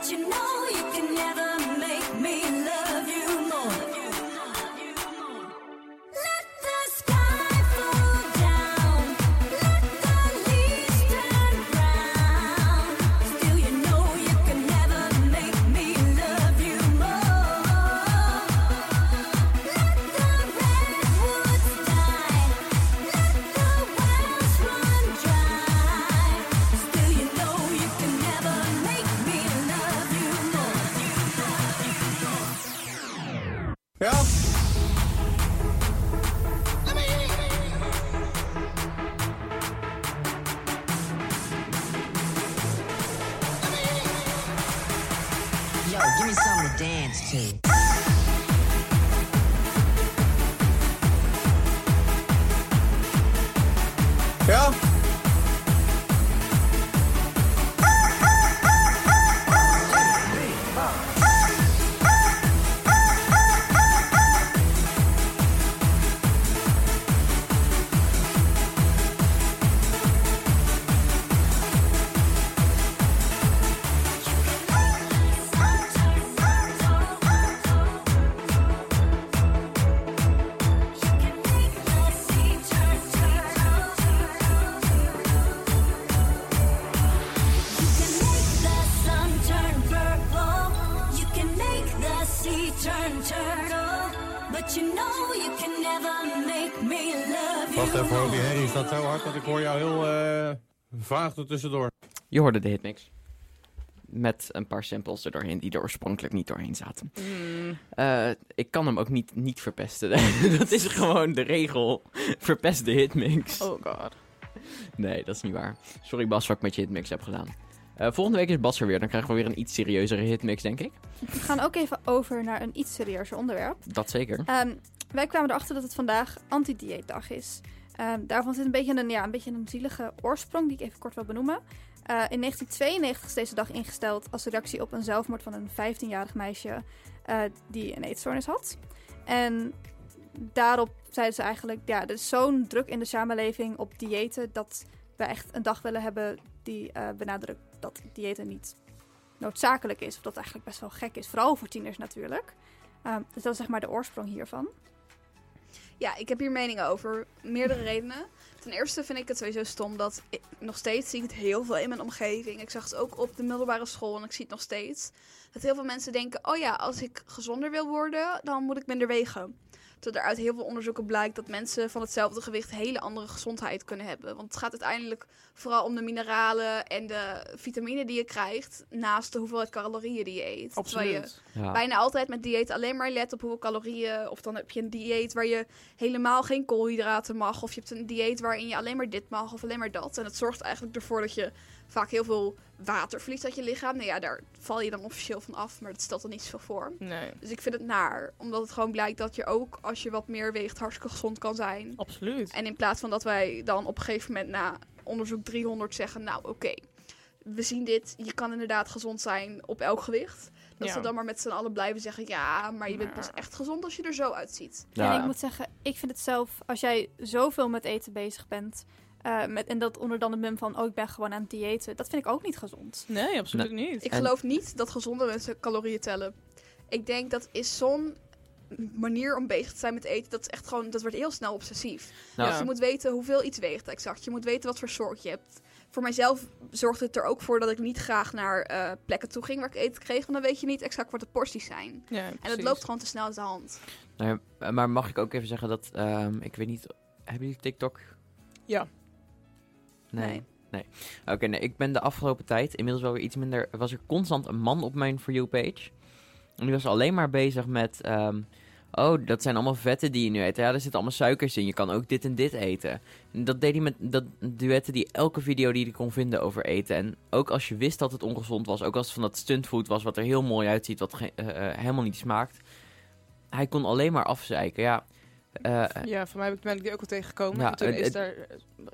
Speaker 13: but you know you can never
Speaker 18: voor die herrie staat zo hard dat ik hoor jou heel eh, vaag er tussendoor.
Speaker 1: Je hoorde de hitmix. Met een paar samples er doorheen die er oorspronkelijk niet doorheen zaten.
Speaker 4: Mm.
Speaker 1: Eh, ik kan hem ook niet, niet verpesten. [LAUGHS] dat is gewoon de regel. Verpest de hitmix.
Speaker 4: Oh god.
Speaker 1: Nee, dat is niet waar. Sorry Bas wat ik met je hitmix heb gedaan. Eh, volgende week is Bas er weer. Dan krijgen we weer een iets serieuzere hitmix, denk ik.
Speaker 2: We gaan ook even over naar een iets serieuzer onderwerp.
Speaker 1: Dat zeker.
Speaker 2: Ehm, wij kwamen erachter dat het vandaag anti-dieetdag is. Ehm, daarvan zit een beetje een, ja, een beetje een zielige oorsprong die ik even kort wil benoemen. Eh, in 1992 is deze dag ingesteld als reactie op een zelfmoord van een 15-jarig meisje eh, die een eetstoornis had. En daarop zeiden ze eigenlijk, ja, er is zo'n druk in de samenleving op diëten dat we echt een dag willen hebben die eh, benadrukt dat diëten niet noodzakelijk is. Of dat eigenlijk best wel gek is, vooral voor tieners natuurlijk. Ehm, dus dat is zeg maar de oorsprong hiervan.
Speaker 3: Ja, ik heb hier meningen over. Meerdere redenen. Ten eerste vind ik het sowieso stom dat ik, nog steeds zie ik het heel veel in mijn omgeving. Ik zag het ook op de middelbare school en ik zie het nog steeds. Dat heel veel mensen denken, oh ja, als ik gezonder wil worden, dan moet ik minder wegen. Terwijl er uit heel veel onderzoeken blijkt dat mensen van hetzelfde gewicht hele andere gezondheid kunnen hebben. Want het gaat uiteindelijk vooral om de mineralen en de vitamine die je krijgt, naast de hoeveelheid calorieën die je eet. Terwijl je
Speaker 4: Absoluut.
Speaker 1: Ja.
Speaker 3: bijna altijd met dieet alleen maar let op hoeveel calorieën. Of dan heb je een dieet waar je helemaal geen koolhydraten mag. Of je hebt een dieet waarin je alleen maar dit mag of alleen maar dat. En het zorgt eigenlijk ervoor dat je vaak heel veel water verliest uit je lichaam. Nou ja, daar val je dan officieel van af, maar dat stelt er niet zoveel voor.
Speaker 4: Nee.
Speaker 3: Dus ik vind het naar, omdat het gewoon blijkt dat je ook als je wat meer weegt hartstikke gezond kan zijn.
Speaker 4: Absoluut.
Speaker 3: En in plaats van dat wij dan op een gegeven moment na onderzoek 300 zeggen, nou oké, we zien dit, je kan inderdaad gezond zijn op elk gewicht. Dat
Speaker 4: Ja.
Speaker 3: ze dan maar met z'n allen blijven zeggen, ja, maar je bent pas echt gezond als je er zo uitziet.
Speaker 2: En ik moet zeggen, ik vind het zelf, als jij zoveel met eten bezig bent, eh, met, en dat onder dan het mum van, oh ik ben gewoon aan het diëten, dat vind ik ook niet gezond.
Speaker 4: Nee, absoluut niet.
Speaker 3: Ik
Speaker 1: En-
Speaker 3: geloof niet dat gezonde mensen calorieën tellen. Ik denk dat is zo'n manier om bezig te zijn met eten, dat is echt gewoon, dat wordt heel snel obsessief.
Speaker 1: Nou,
Speaker 3: Dus je moet weten hoeveel iets weegt exact. Je moet weten wat voor soort je hebt. Voor mijzelf zorgde het er ook voor dat ik niet graag naar eh, plekken toe ging waar ik eten kreeg. Want dan weet je niet exact wat de porties zijn.
Speaker 4: Ja,
Speaker 3: En dat loopt gewoon te snel uit de hand.
Speaker 1: Nou ja, maar mag ik ook even zeggen dat, ehm, ik weet niet, hebben jullie TikTok?
Speaker 4: Ja.
Speaker 1: Nee.
Speaker 3: Nee.
Speaker 1: Oké, nee, ik ben de afgelopen tijd, inmiddels wel weer iets minder, was er constant een man op mijn For You page. En die was alleen maar bezig met, ehm, oh, dat zijn allemaal vetten die je nu eet. Ja, er zitten allemaal suikers in, je kan ook dit en dit eten. En dat deed hij met dat duetten die elke video die hij kon vinden over eten. En ook als je wist dat het ongezond was, ook als het van dat stuntfood was, wat er heel mooi uitziet, wat eh, eh, helemaal niet smaakt. Hij kon alleen maar afzeiken, ja. Eh,
Speaker 4: Ja, voor mij ben ik die ook wel tegengekomen.
Speaker 1: Ja,
Speaker 4: en toen is daar...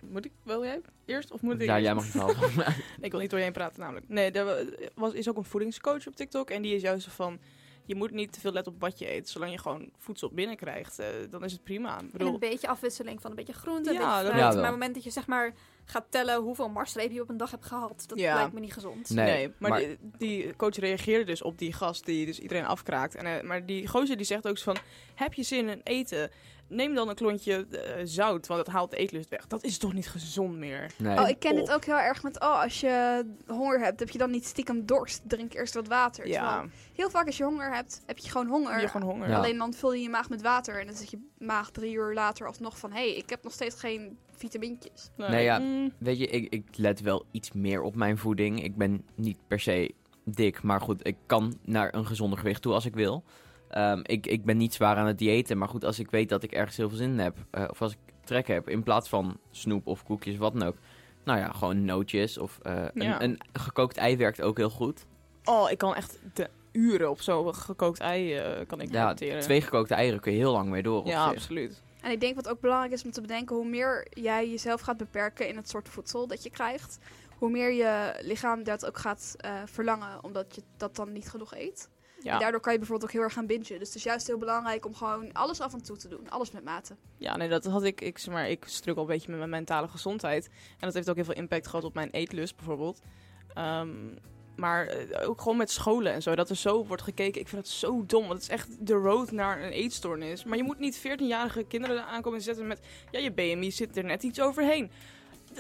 Speaker 4: Moet ik, wil jij eerst? Of moet ik
Speaker 1: ja,
Speaker 4: eerst?
Speaker 1: jij mag het wel. [LAUGHS] [LAUGHS]
Speaker 4: ik wil niet door je heen praten namelijk. Nee, er was, is ook een voedingscoach op TikTok. En die is juist zo van... Je moet niet te veel letten op wat je eet. Zolang je gewoon voedsel binnenkrijgt, eh dan is het prima. Ik
Speaker 2: En een beetje afwisseling van een beetje groente, een
Speaker 4: Ja,
Speaker 2: beetje
Speaker 4: dat-
Speaker 2: fruit.
Speaker 1: Ja,
Speaker 2: maar
Speaker 1: wel.
Speaker 2: op het moment dat je zeg maar gaat tellen hoeveel marsstrepen je op een dag hebt gehad, dat
Speaker 4: Ja.
Speaker 2: lijkt me niet gezond.
Speaker 1: Nee,
Speaker 4: Nee, maar,
Speaker 1: maar-
Speaker 4: Die, die coach reageerde dus op die gast die dus iedereen afkraakt. En, eh, maar die gozer die zegt ook zo van... Heb je zin in eten? Neem dan een klontje eh, zout, want dat haalt de eetlust weg. Dat is toch niet gezond meer?
Speaker 1: Nee.
Speaker 3: Oh, ik ken dit ook heel erg met, oh, als je honger hebt, heb je dan niet stiekem dorst. Drink eerst wat water.
Speaker 4: Ja.
Speaker 3: Terwijl heel vaak als je honger hebt, heb je gewoon honger.
Speaker 4: Heb je gewoon honger.
Speaker 1: Ja.
Speaker 3: Alleen dan vul je je maag met water en dan zit je maag drie uur later alsnog van, hé, hey, ik heb nog steeds geen vitamintjes.
Speaker 1: Nee, ja,
Speaker 4: Mm,
Speaker 1: weet je, ik, ik let wel iets meer op mijn voeding. Ik ben niet per se dik, maar goed, ik kan naar een gezonder gewicht toe als ik wil. Ehm, ik, ik ben niet zwaar aan het diëten, maar goed, als ik weet dat ik ergens heel veel zin in heb, eh, of als ik trek heb, in plaats van snoep of koekjes, wat dan ook. Nou ja, gewoon nootjes of eh,
Speaker 4: Ja.
Speaker 1: een, een gekookt ei werkt ook heel goed.
Speaker 4: Oh, ik kan echt de uren op zo'n gekookt ei eh, kan ik
Speaker 1: Ja, twee gekookte eieren kun je heel lang mee door.
Speaker 4: Ja,
Speaker 1: zich.
Speaker 4: absoluut.
Speaker 3: En ik denk wat ook belangrijk is om te bedenken, hoe meer jij jezelf gaat beperken in het soort voedsel dat je krijgt, hoe meer je lichaam dat ook gaat eh, verlangen, omdat je dat dan niet genoeg eet.
Speaker 4: Ja.
Speaker 3: En daardoor kan je bijvoorbeeld ook heel erg gaan bingen. Dus het is juist heel belangrijk om gewoon alles af en toe te doen. Alles met mate.
Speaker 4: Ja, nee, dat had ik. Ik, zeg maar, ik struggle een beetje met mijn mentale gezondheid. En dat heeft ook heel veel impact gehad op mijn eetlust, bijvoorbeeld. Ehm, maar eh, ook gewoon met scholen en zo. Dat er zo wordt gekeken. Ik vind het zo dom. Want het is echt de road naar een eetstoornis. Maar je moet niet 14-jarige kinderen aankomen zetten met... Ja, je BMI zit er net iets overheen.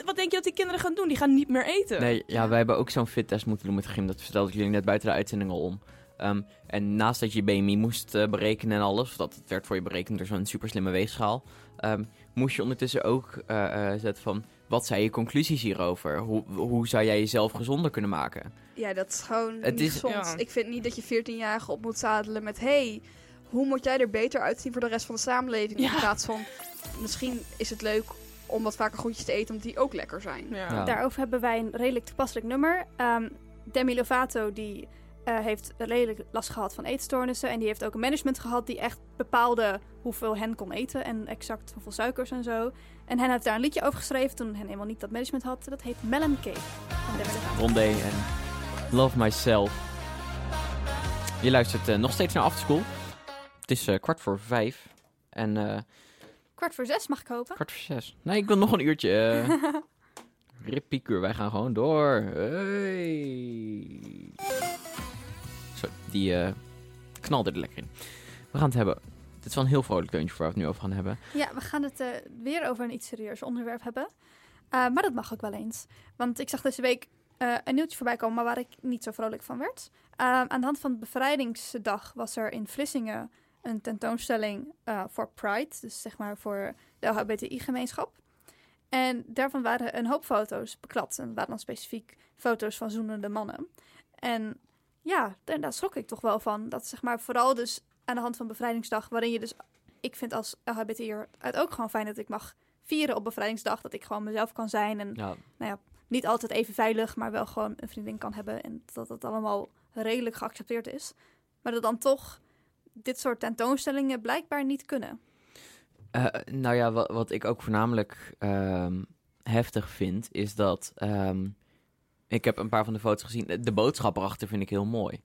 Speaker 4: Wat denk je dat die kinderen gaan doen? Die gaan niet meer eten.
Speaker 1: Nee, ja, wij hebben ook zo'n fittest moeten doen met gym. Dat vertelde ik jullie net buiten de uitzending al om. Ehm, en naast dat je je BMI moest eh, berekenen en alles, dat het werd voor je berekend door zo'n super slimme weegschaal, ehm, moest je ondertussen ook eh, eh, zetten van... Wat zijn je conclusies hierover? Hoe, hoe zou jij jezelf gezonder kunnen maken?
Speaker 3: Ja, dat is gewoon
Speaker 1: Het
Speaker 3: niet
Speaker 1: is-
Speaker 3: gezond.
Speaker 1: ja.
Speaker 3: Ik vind niet dat je 14-jarigen op moet zadelen met... hey, hoe moet jij er beter uitzien voor de rest van de samenleving? In plaats van, misschien is het leuk om wat vaker groentjes te eten... omdat die ook lekker zijn.
Speaker 1: Ja.
Speaker 2: Daarover hebben wij een redelijk toepasselijk nummer. Ehm, Demi Lovato die, eh, heeft redelijk last gehad van eetstoornissen. En die heeft ook een management gehad die echt bepaalde hoeveel hen kon eten. En exact hoeveel suikers en zo. En hen heeft daar een liedje over geschreven toen hen helemaal niet dat management had. Dat heet Melon Cake.
Speaker 1: Rondé en Love Myself. Je luistert eh, nog steeds naar Afterschool. Het is eh, kwart voor vijf. En
Speaker 2: Kwart voor zes mag ik hopen.
Speaker 1: kwart voor zes. Nee, ik wil nog een uurtje. [LAUGHS] Rip Piekuur, wij gaan gewoon door. Hey. Zo, die eh, knalde er lekker in. We gaan het hebben. Dit is wel een heel vrolijk deuntje waar we het nu over gaan hebben.
Speaker 2: Ja, we gaan het eh, weer over een iets serieus onderwerp hebben. Eh, maar dat mag ook wel eens. Want ik zag deze week een nieuwtje voorbij komen, maar waar ik niet zo vrolijk van werd. Aan de hand van de bevrijdingsdag was er in Vlissingen een tentoonstelling voor Pride. Dus zeg maar voor de LHBTI-gemeenschap. En daarvan waren een hoop foto's beklad. En waren dan specifiek foto's van zoenende mannen. En ja, daar, daar schrok ik toch wel van. Dat zeg maar vooral dus aan de hand van bevrijdingsdag, waarin je dus ik vind als LHBT'er het ook gewoon fijn dat ik mag vieren op bevrijdingsdag. Dat ik gewoon mezelf kan zijn. En
Speaker 1: Ja.
Speaker 2: nou ja, niet altijd even veilig, maar wel gewoon een vriendin kan hebben. En dat het allemaal redelijk geaccepteerd is. Maar dat dan toch dit soort tentoonstellingen blijkbaar niet kunnen.
Speaker 1: Eh, nou ja, wat, wat ik ook voornamelijk ehm, heftig vind, is dat. ehm, ik heb een paar van de foto's gezien. De boodschap erachter vind ik heel mooi.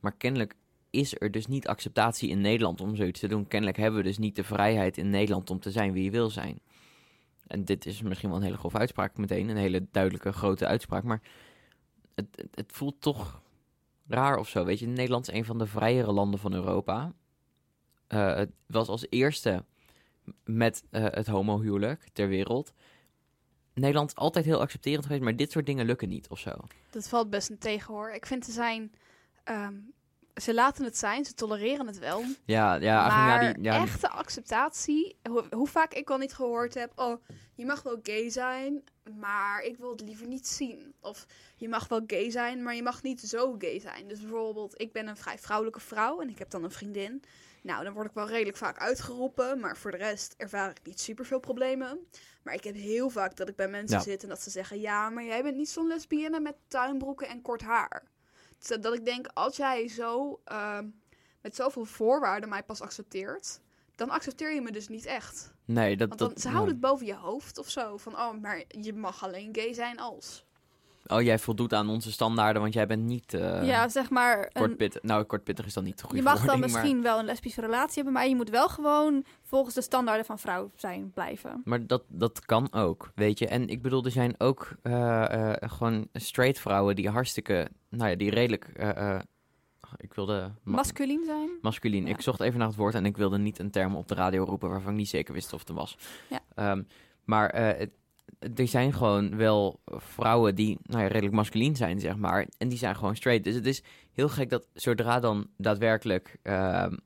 Speaker 1: Maar kennelijk is er dus niet acceptatie in Nederland om zoiets te doen. Kennelijk hebben we dus niet de vrijheid in Nederland om te zijn wie je wil zijn. En dit is misschien wel een hele grove uitspraak meteen. Een hele duidelijke, grote uitspraak. Maar het, het, voelt toch raar of zo. Weet je, Nederland is een van de vrijere landen van Europa. Eh, het was als eerste met eh, het homohuwelijk ter wereld. Nederland altijd heel accepterend geweest, maar dit soort dingen lukken niet of zo.
Speaker 3: Dat valt best een tegen hoor. Ik vind ze zijn... ehm, ze laten het zijn, ze tolereren het wel.
Speaker 1: Ja, ja,
Speaker 3: maar
Speaker 1: ja, die, ja,
Speaker 3: echte acceptatie, hoe, hoe vaak ik al niet gehoord heb... oh, je mag wel gay zijn, maar ik wil het liever niet zien. Of je mag wel gay zijn, maar je mag niet zo gay zijn. Dus bijvoorbeeld, ik ben een vrij vrouwelijke vrouw en ik heb dan een vriendin. Nou, dan word ik wel redelijk vaak uitgeroepen, maar voor de rest ervaar ik niet super veel problemen. Maar ik heb heel vaak dat ik bij mensen
Speaker 1: Ja.
Speaker 3: zit en dat ze zeggen... ja, maar jij bent niet zo'n lesbienne met tuinbroeken en kort haar. Dus dat ik denk, als jij zo ehm, met zoveel voorwaarden mij pas accepteert... dan accepteer je me dus niet echt.
Speaker 1: nee, dat,
Speaker 3: Want dan,
Speaker 1: dat,
Speaker 3: ze
Speaker 1: ja.
Speaker 3: houden het boven je hoofd of zo. Van, oh, maar je mag alleen gay zijn als.
Speaker 1: Oh, jij voldoet aan onze standaarden, want jij bent niet uh,
Speaker 2: ja, zeg maar. Een,
Speaker 1: kortpittig. Nou, kortpittig is dan niet de goede
Speaker 2: je mag dan
Speaker 1: maar-
Speaker 2: misschien wel een lesbische relatie hebben, maar je moet wel gewoon volgens de standaarden van vrouw zijn blijven.
Speaker 1: Maar dat, dat kan ook, weet je. En ik bedoel, er zijn ook eh, eh, gewoon straight vrouwen die hartstikke, nou ja, die redelijk, eh, eh, ik wilde... ma-
Speaker 2: Masculien zijn.
Speaker 1: Masculien. Ik zocht even naar het woord en ik wilde niet een term op de radio roepen waarvan ik niet zeker wist of het was.
Speaker 2: Ja.
Speaker 1: Ehm, maar eh, het- er zijn gewoon wel vrouwen die nou ja, redelijk masculien zijn, zeg maar. En die zijn gewoon straight. Dus het is heel gek dat zodra dan daadwerkelijk, ehm,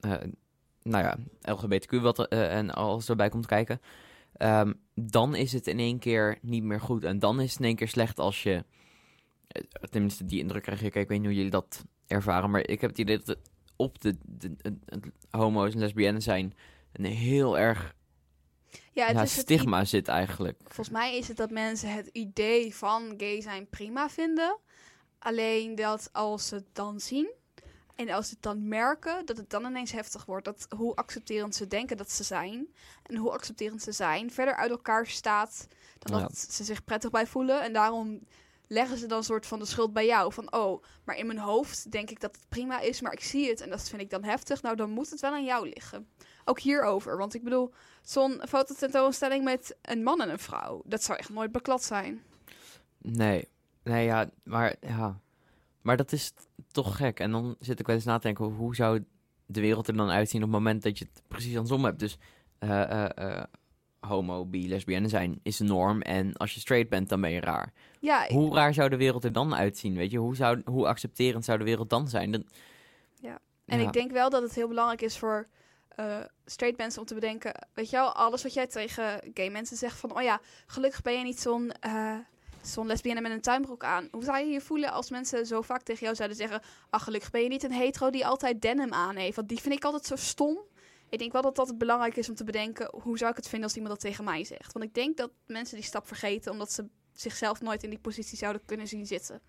Speaker 1: eh, nou ja, LGBTQ wat, eh, en alles erbij komt kijken, ehm, dan is het in één keer niet meer goed. En dan is het in één keer slecht als je, eh, tenminste die indruk krijg ik, ik weet niet hoe jullie dat ervaren, maar ik heb het idee dat op de, de, de- de homo's en lesbiennes zijn een heel erg
Speaker 3: Ja, het
Speaker 1: ja,
Speaker 3: is het
Speaker 1: stigma zit eigenlijk.
Speaker 3: Volgens mij is het dat mensen het idee van gay zijn prima vinden. Alleen dat als ze het dan zien en als ze het dan merken, dat het dan ineens heftig wordt. Dat hoe accepterend ze denken dat ze zijn en hoe accepterend ze zijn verder uit elkaar staat dan dat ze zich prettig bij voelen. En daarom leggen ze dan een soort van de schuld bij jou. Van, oh, maar in mijn hoofd denk ik dat het prima is, maar ik zie het en dat vind ik dan heftig. Nou, dan moet het wel aan jou liggen. Ook hierover, want ik bedoel, zo'n fototentoonstelling met een man en een vrouw, dat zou echt nooit beklad zijn.
Speaker 1: Nee, nee, ja, maar ja. Maar dat is toch gek. En dan zit ik wel eens na te denken, hoe zou de wereld er dan uitzien op het moment dat je het precies andersom hebt? Dus eh, eh, eh, homo, bi, lesbienne zijn is de norm. En als je straight bent, dan ben je raar.
Speaker 3: Ja, ik-
Speaker 1: Hoe raar zou de wereld er dan uitzien, weet je? Hoe, zou, hoe accepterend zou de wereld dan zijn? Dan,
Speaker 3: Ja. En
Speaker 1: Ja.
Speaker 3: ik denk wel dat het heel belangrijk is voor eh, straight mensen om te bedenken... Weet je wel, alles wat jij tegen gay mensen zegt van... Oh ja, gelukkig ben je niet zo'n... eh, Zo'n lesbienne met een tuinbroek aan. Hoe zou je je voelen als mensen zo vaak tegen jou zouden zeggen... Ach, gelukkig ben je niet een hetero die altijd denim aan heeft. Want die vind ik altijd zo stom. Ik denk wel dat dat belangrijk is om te bedenken... hoe zou ik het vinden als iemand dat tegen mij zegt. Want ik denk dat mensen die stap vergeten... omdat ze zichzelf nooit in die positie zouden kunnen zien zitten.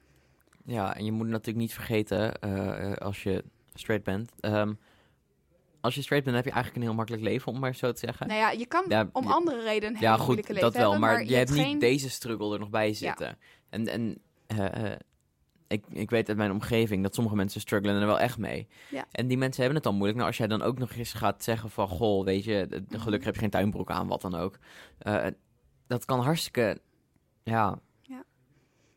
Speaker 1: Ja, en je moet natuurlijk niet vergeten, eh, als je straight bent... ehm, als je straight bent, heb je eigenlijk een heel makkelijk leven, om maar zo te zeggen.
Speaker 3: Nou ja, je kan
Speaker 1: Ja,
Speaker 3: om andere redenen
Speaker 1: Ja, goed,
Speaker 3: moeilijke leven
Speaker 1: dat wel.
Speaker 3: hebben,
Speaker 1: Maar, je, hebt niet deze struggle er nog bij zitten. En, en eh, eh, ik, ik weet uit mijn omgeving dat sommige mensen struggelen er wel echt mee.
Speaker 3: Ja.
Speaker 1: En die mensen hebben het dan moeilijk. Nou, als jij dan ook nog eens gaat zeggen van... Goh, weet je,
Speaker 3: Mhm.
Speaker 1: gelukkig heb je geen tuinbroek aan, wat dan ook. Eh, dat kan hartstikke... Ja,
Speaker 3: Ja,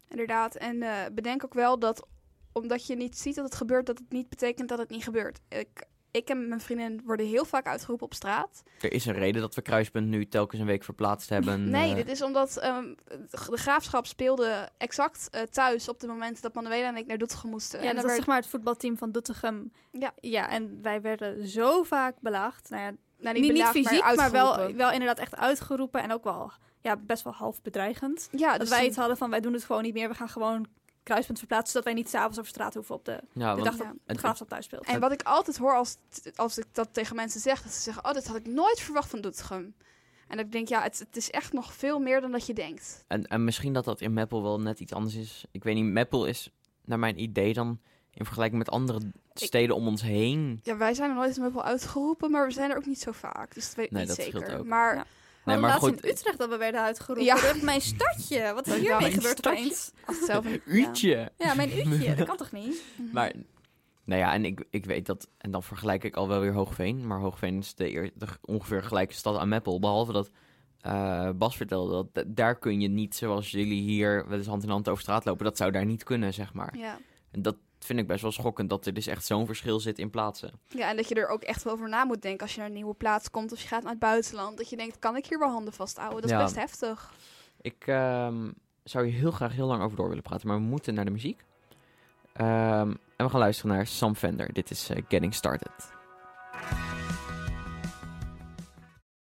Speaker 3: inderdaad. En bedenk ook wel dat omdat je niet ziet dat het gebeurt, dat het niet betekent dat het niet gebeurt. Ik, ik en mijn vriendin worden heel vaak uitgeroepen op straat.
Speaker 1: er is een reden dat we Kruispunt nu telkens een week verplaatst [LAUGHS] hebben.
Speaker 3: Nee,
Speaker 1: Eh,
Speaker 3: dit is omdat ehm, de graafschap speelde exact eh, thuis op de moment dat Manuela en ik naar Doetinchem moesten.
Speaker 2: Ja,
Speaker 3: en
Speaker 2: dat
Speaker 3: werd-
Speaker 2: zeg maar het voetbalteam van Doetinchem.
Speaker 3: Ja.
Speaker 2: ja, en wij werden zo vaak belaagd. Nou ja,
Speaker 3: Nou,
Speaker 2: niet, niet
Speaker 3: belaagd,
Speaker 2: fysiek, maar, wel, wel inderdaad echt uitgeroepen. En ook wel ja, best wel half bedreigend.
Speaker 3: Ja,
Speaker 2: dat
Speaker 3: dus
Speaker 2: wij het hadden van wij doen het gewoon niet meer. We gaan gewoon kruispunt verplaatsen, zodat wij niet s'avonds over straat hoeven op de,
Speaker 1: Ja,
Speaker 2: de dag dat het graafschap thuis speelt.
Speaker 3: En wat ik altijd hoor als, als ik dat tegen mensen zeg, dat ze zeggen, oh, dit had ik nooit verwacht van Doetinchem. En ik denk, ja, het, het is echt nog veel meer dan dat je denkt.
Speaker 1: En, en misschien dat dat in Meppel wel net iets anders is. Ik weet niet, Meppel is naar mijn idee dan... in vergelijking met andere steden om ons heen...
Speaker 3: Ja, wij zijn er nooit eens wel uitgeroepen, maar we zijn er ook niet zo vaak. Dus dat weet ik
Speaker 1: Nee,
Speaker 3: niet
Speaker 1: dat
Speaker 3: zeker.
Speaker 1: ook.
Speaker 3: Maar,
Speaker 2: Ja.
Speaker 1: Nee, maar goed,
Speaker 2: laatst in Utrecht dat we werden uitgeroepen.
Speaker 3: Ja.
Speaker 2: Dat mijn stadje. Wat is hiermee gebeurd opeens?
Speaker 1: Uurtje.
Speaker 2: Ja, mijn uurtje. Dat kan toch niet?
Speaker 1: Maar, nou ja, en ik, ik weet dat... En dan vergelijk ik al wel weer Hoogveen. Maar Hoogveen is de, eer- de ongeveer gelijke stad aan Meppel. Behalve dat eh, Bas vertelde dat daar kun je niet zoals jullie hier wel eens hand in hand over straat lopen. Dat zou daar niet kunnen, zeg maar.
Speaker 3: Ja.
Speaker 1: En dat vind ik best wel schokkend dat er dus echt zo'n verschil zit in plaatsen.
Speaker 3: ja, en dat je er ook echt wel over na moet denken als je naar een nieuwe plaats komt of je gaat naar het buitenland. Dat je denkt, kan ik hier wel handen vasthouden? Dat is
Speaker 1: Ja.
Speaker 3: best heftig.
Speaker 1: Ik ehm, zou hier heel graag heel lang over door willen praten, maar we moeten naar de muziek. Ehm, en we gaan luisteren naar Sam Fender. Dit is eh, Getting Started.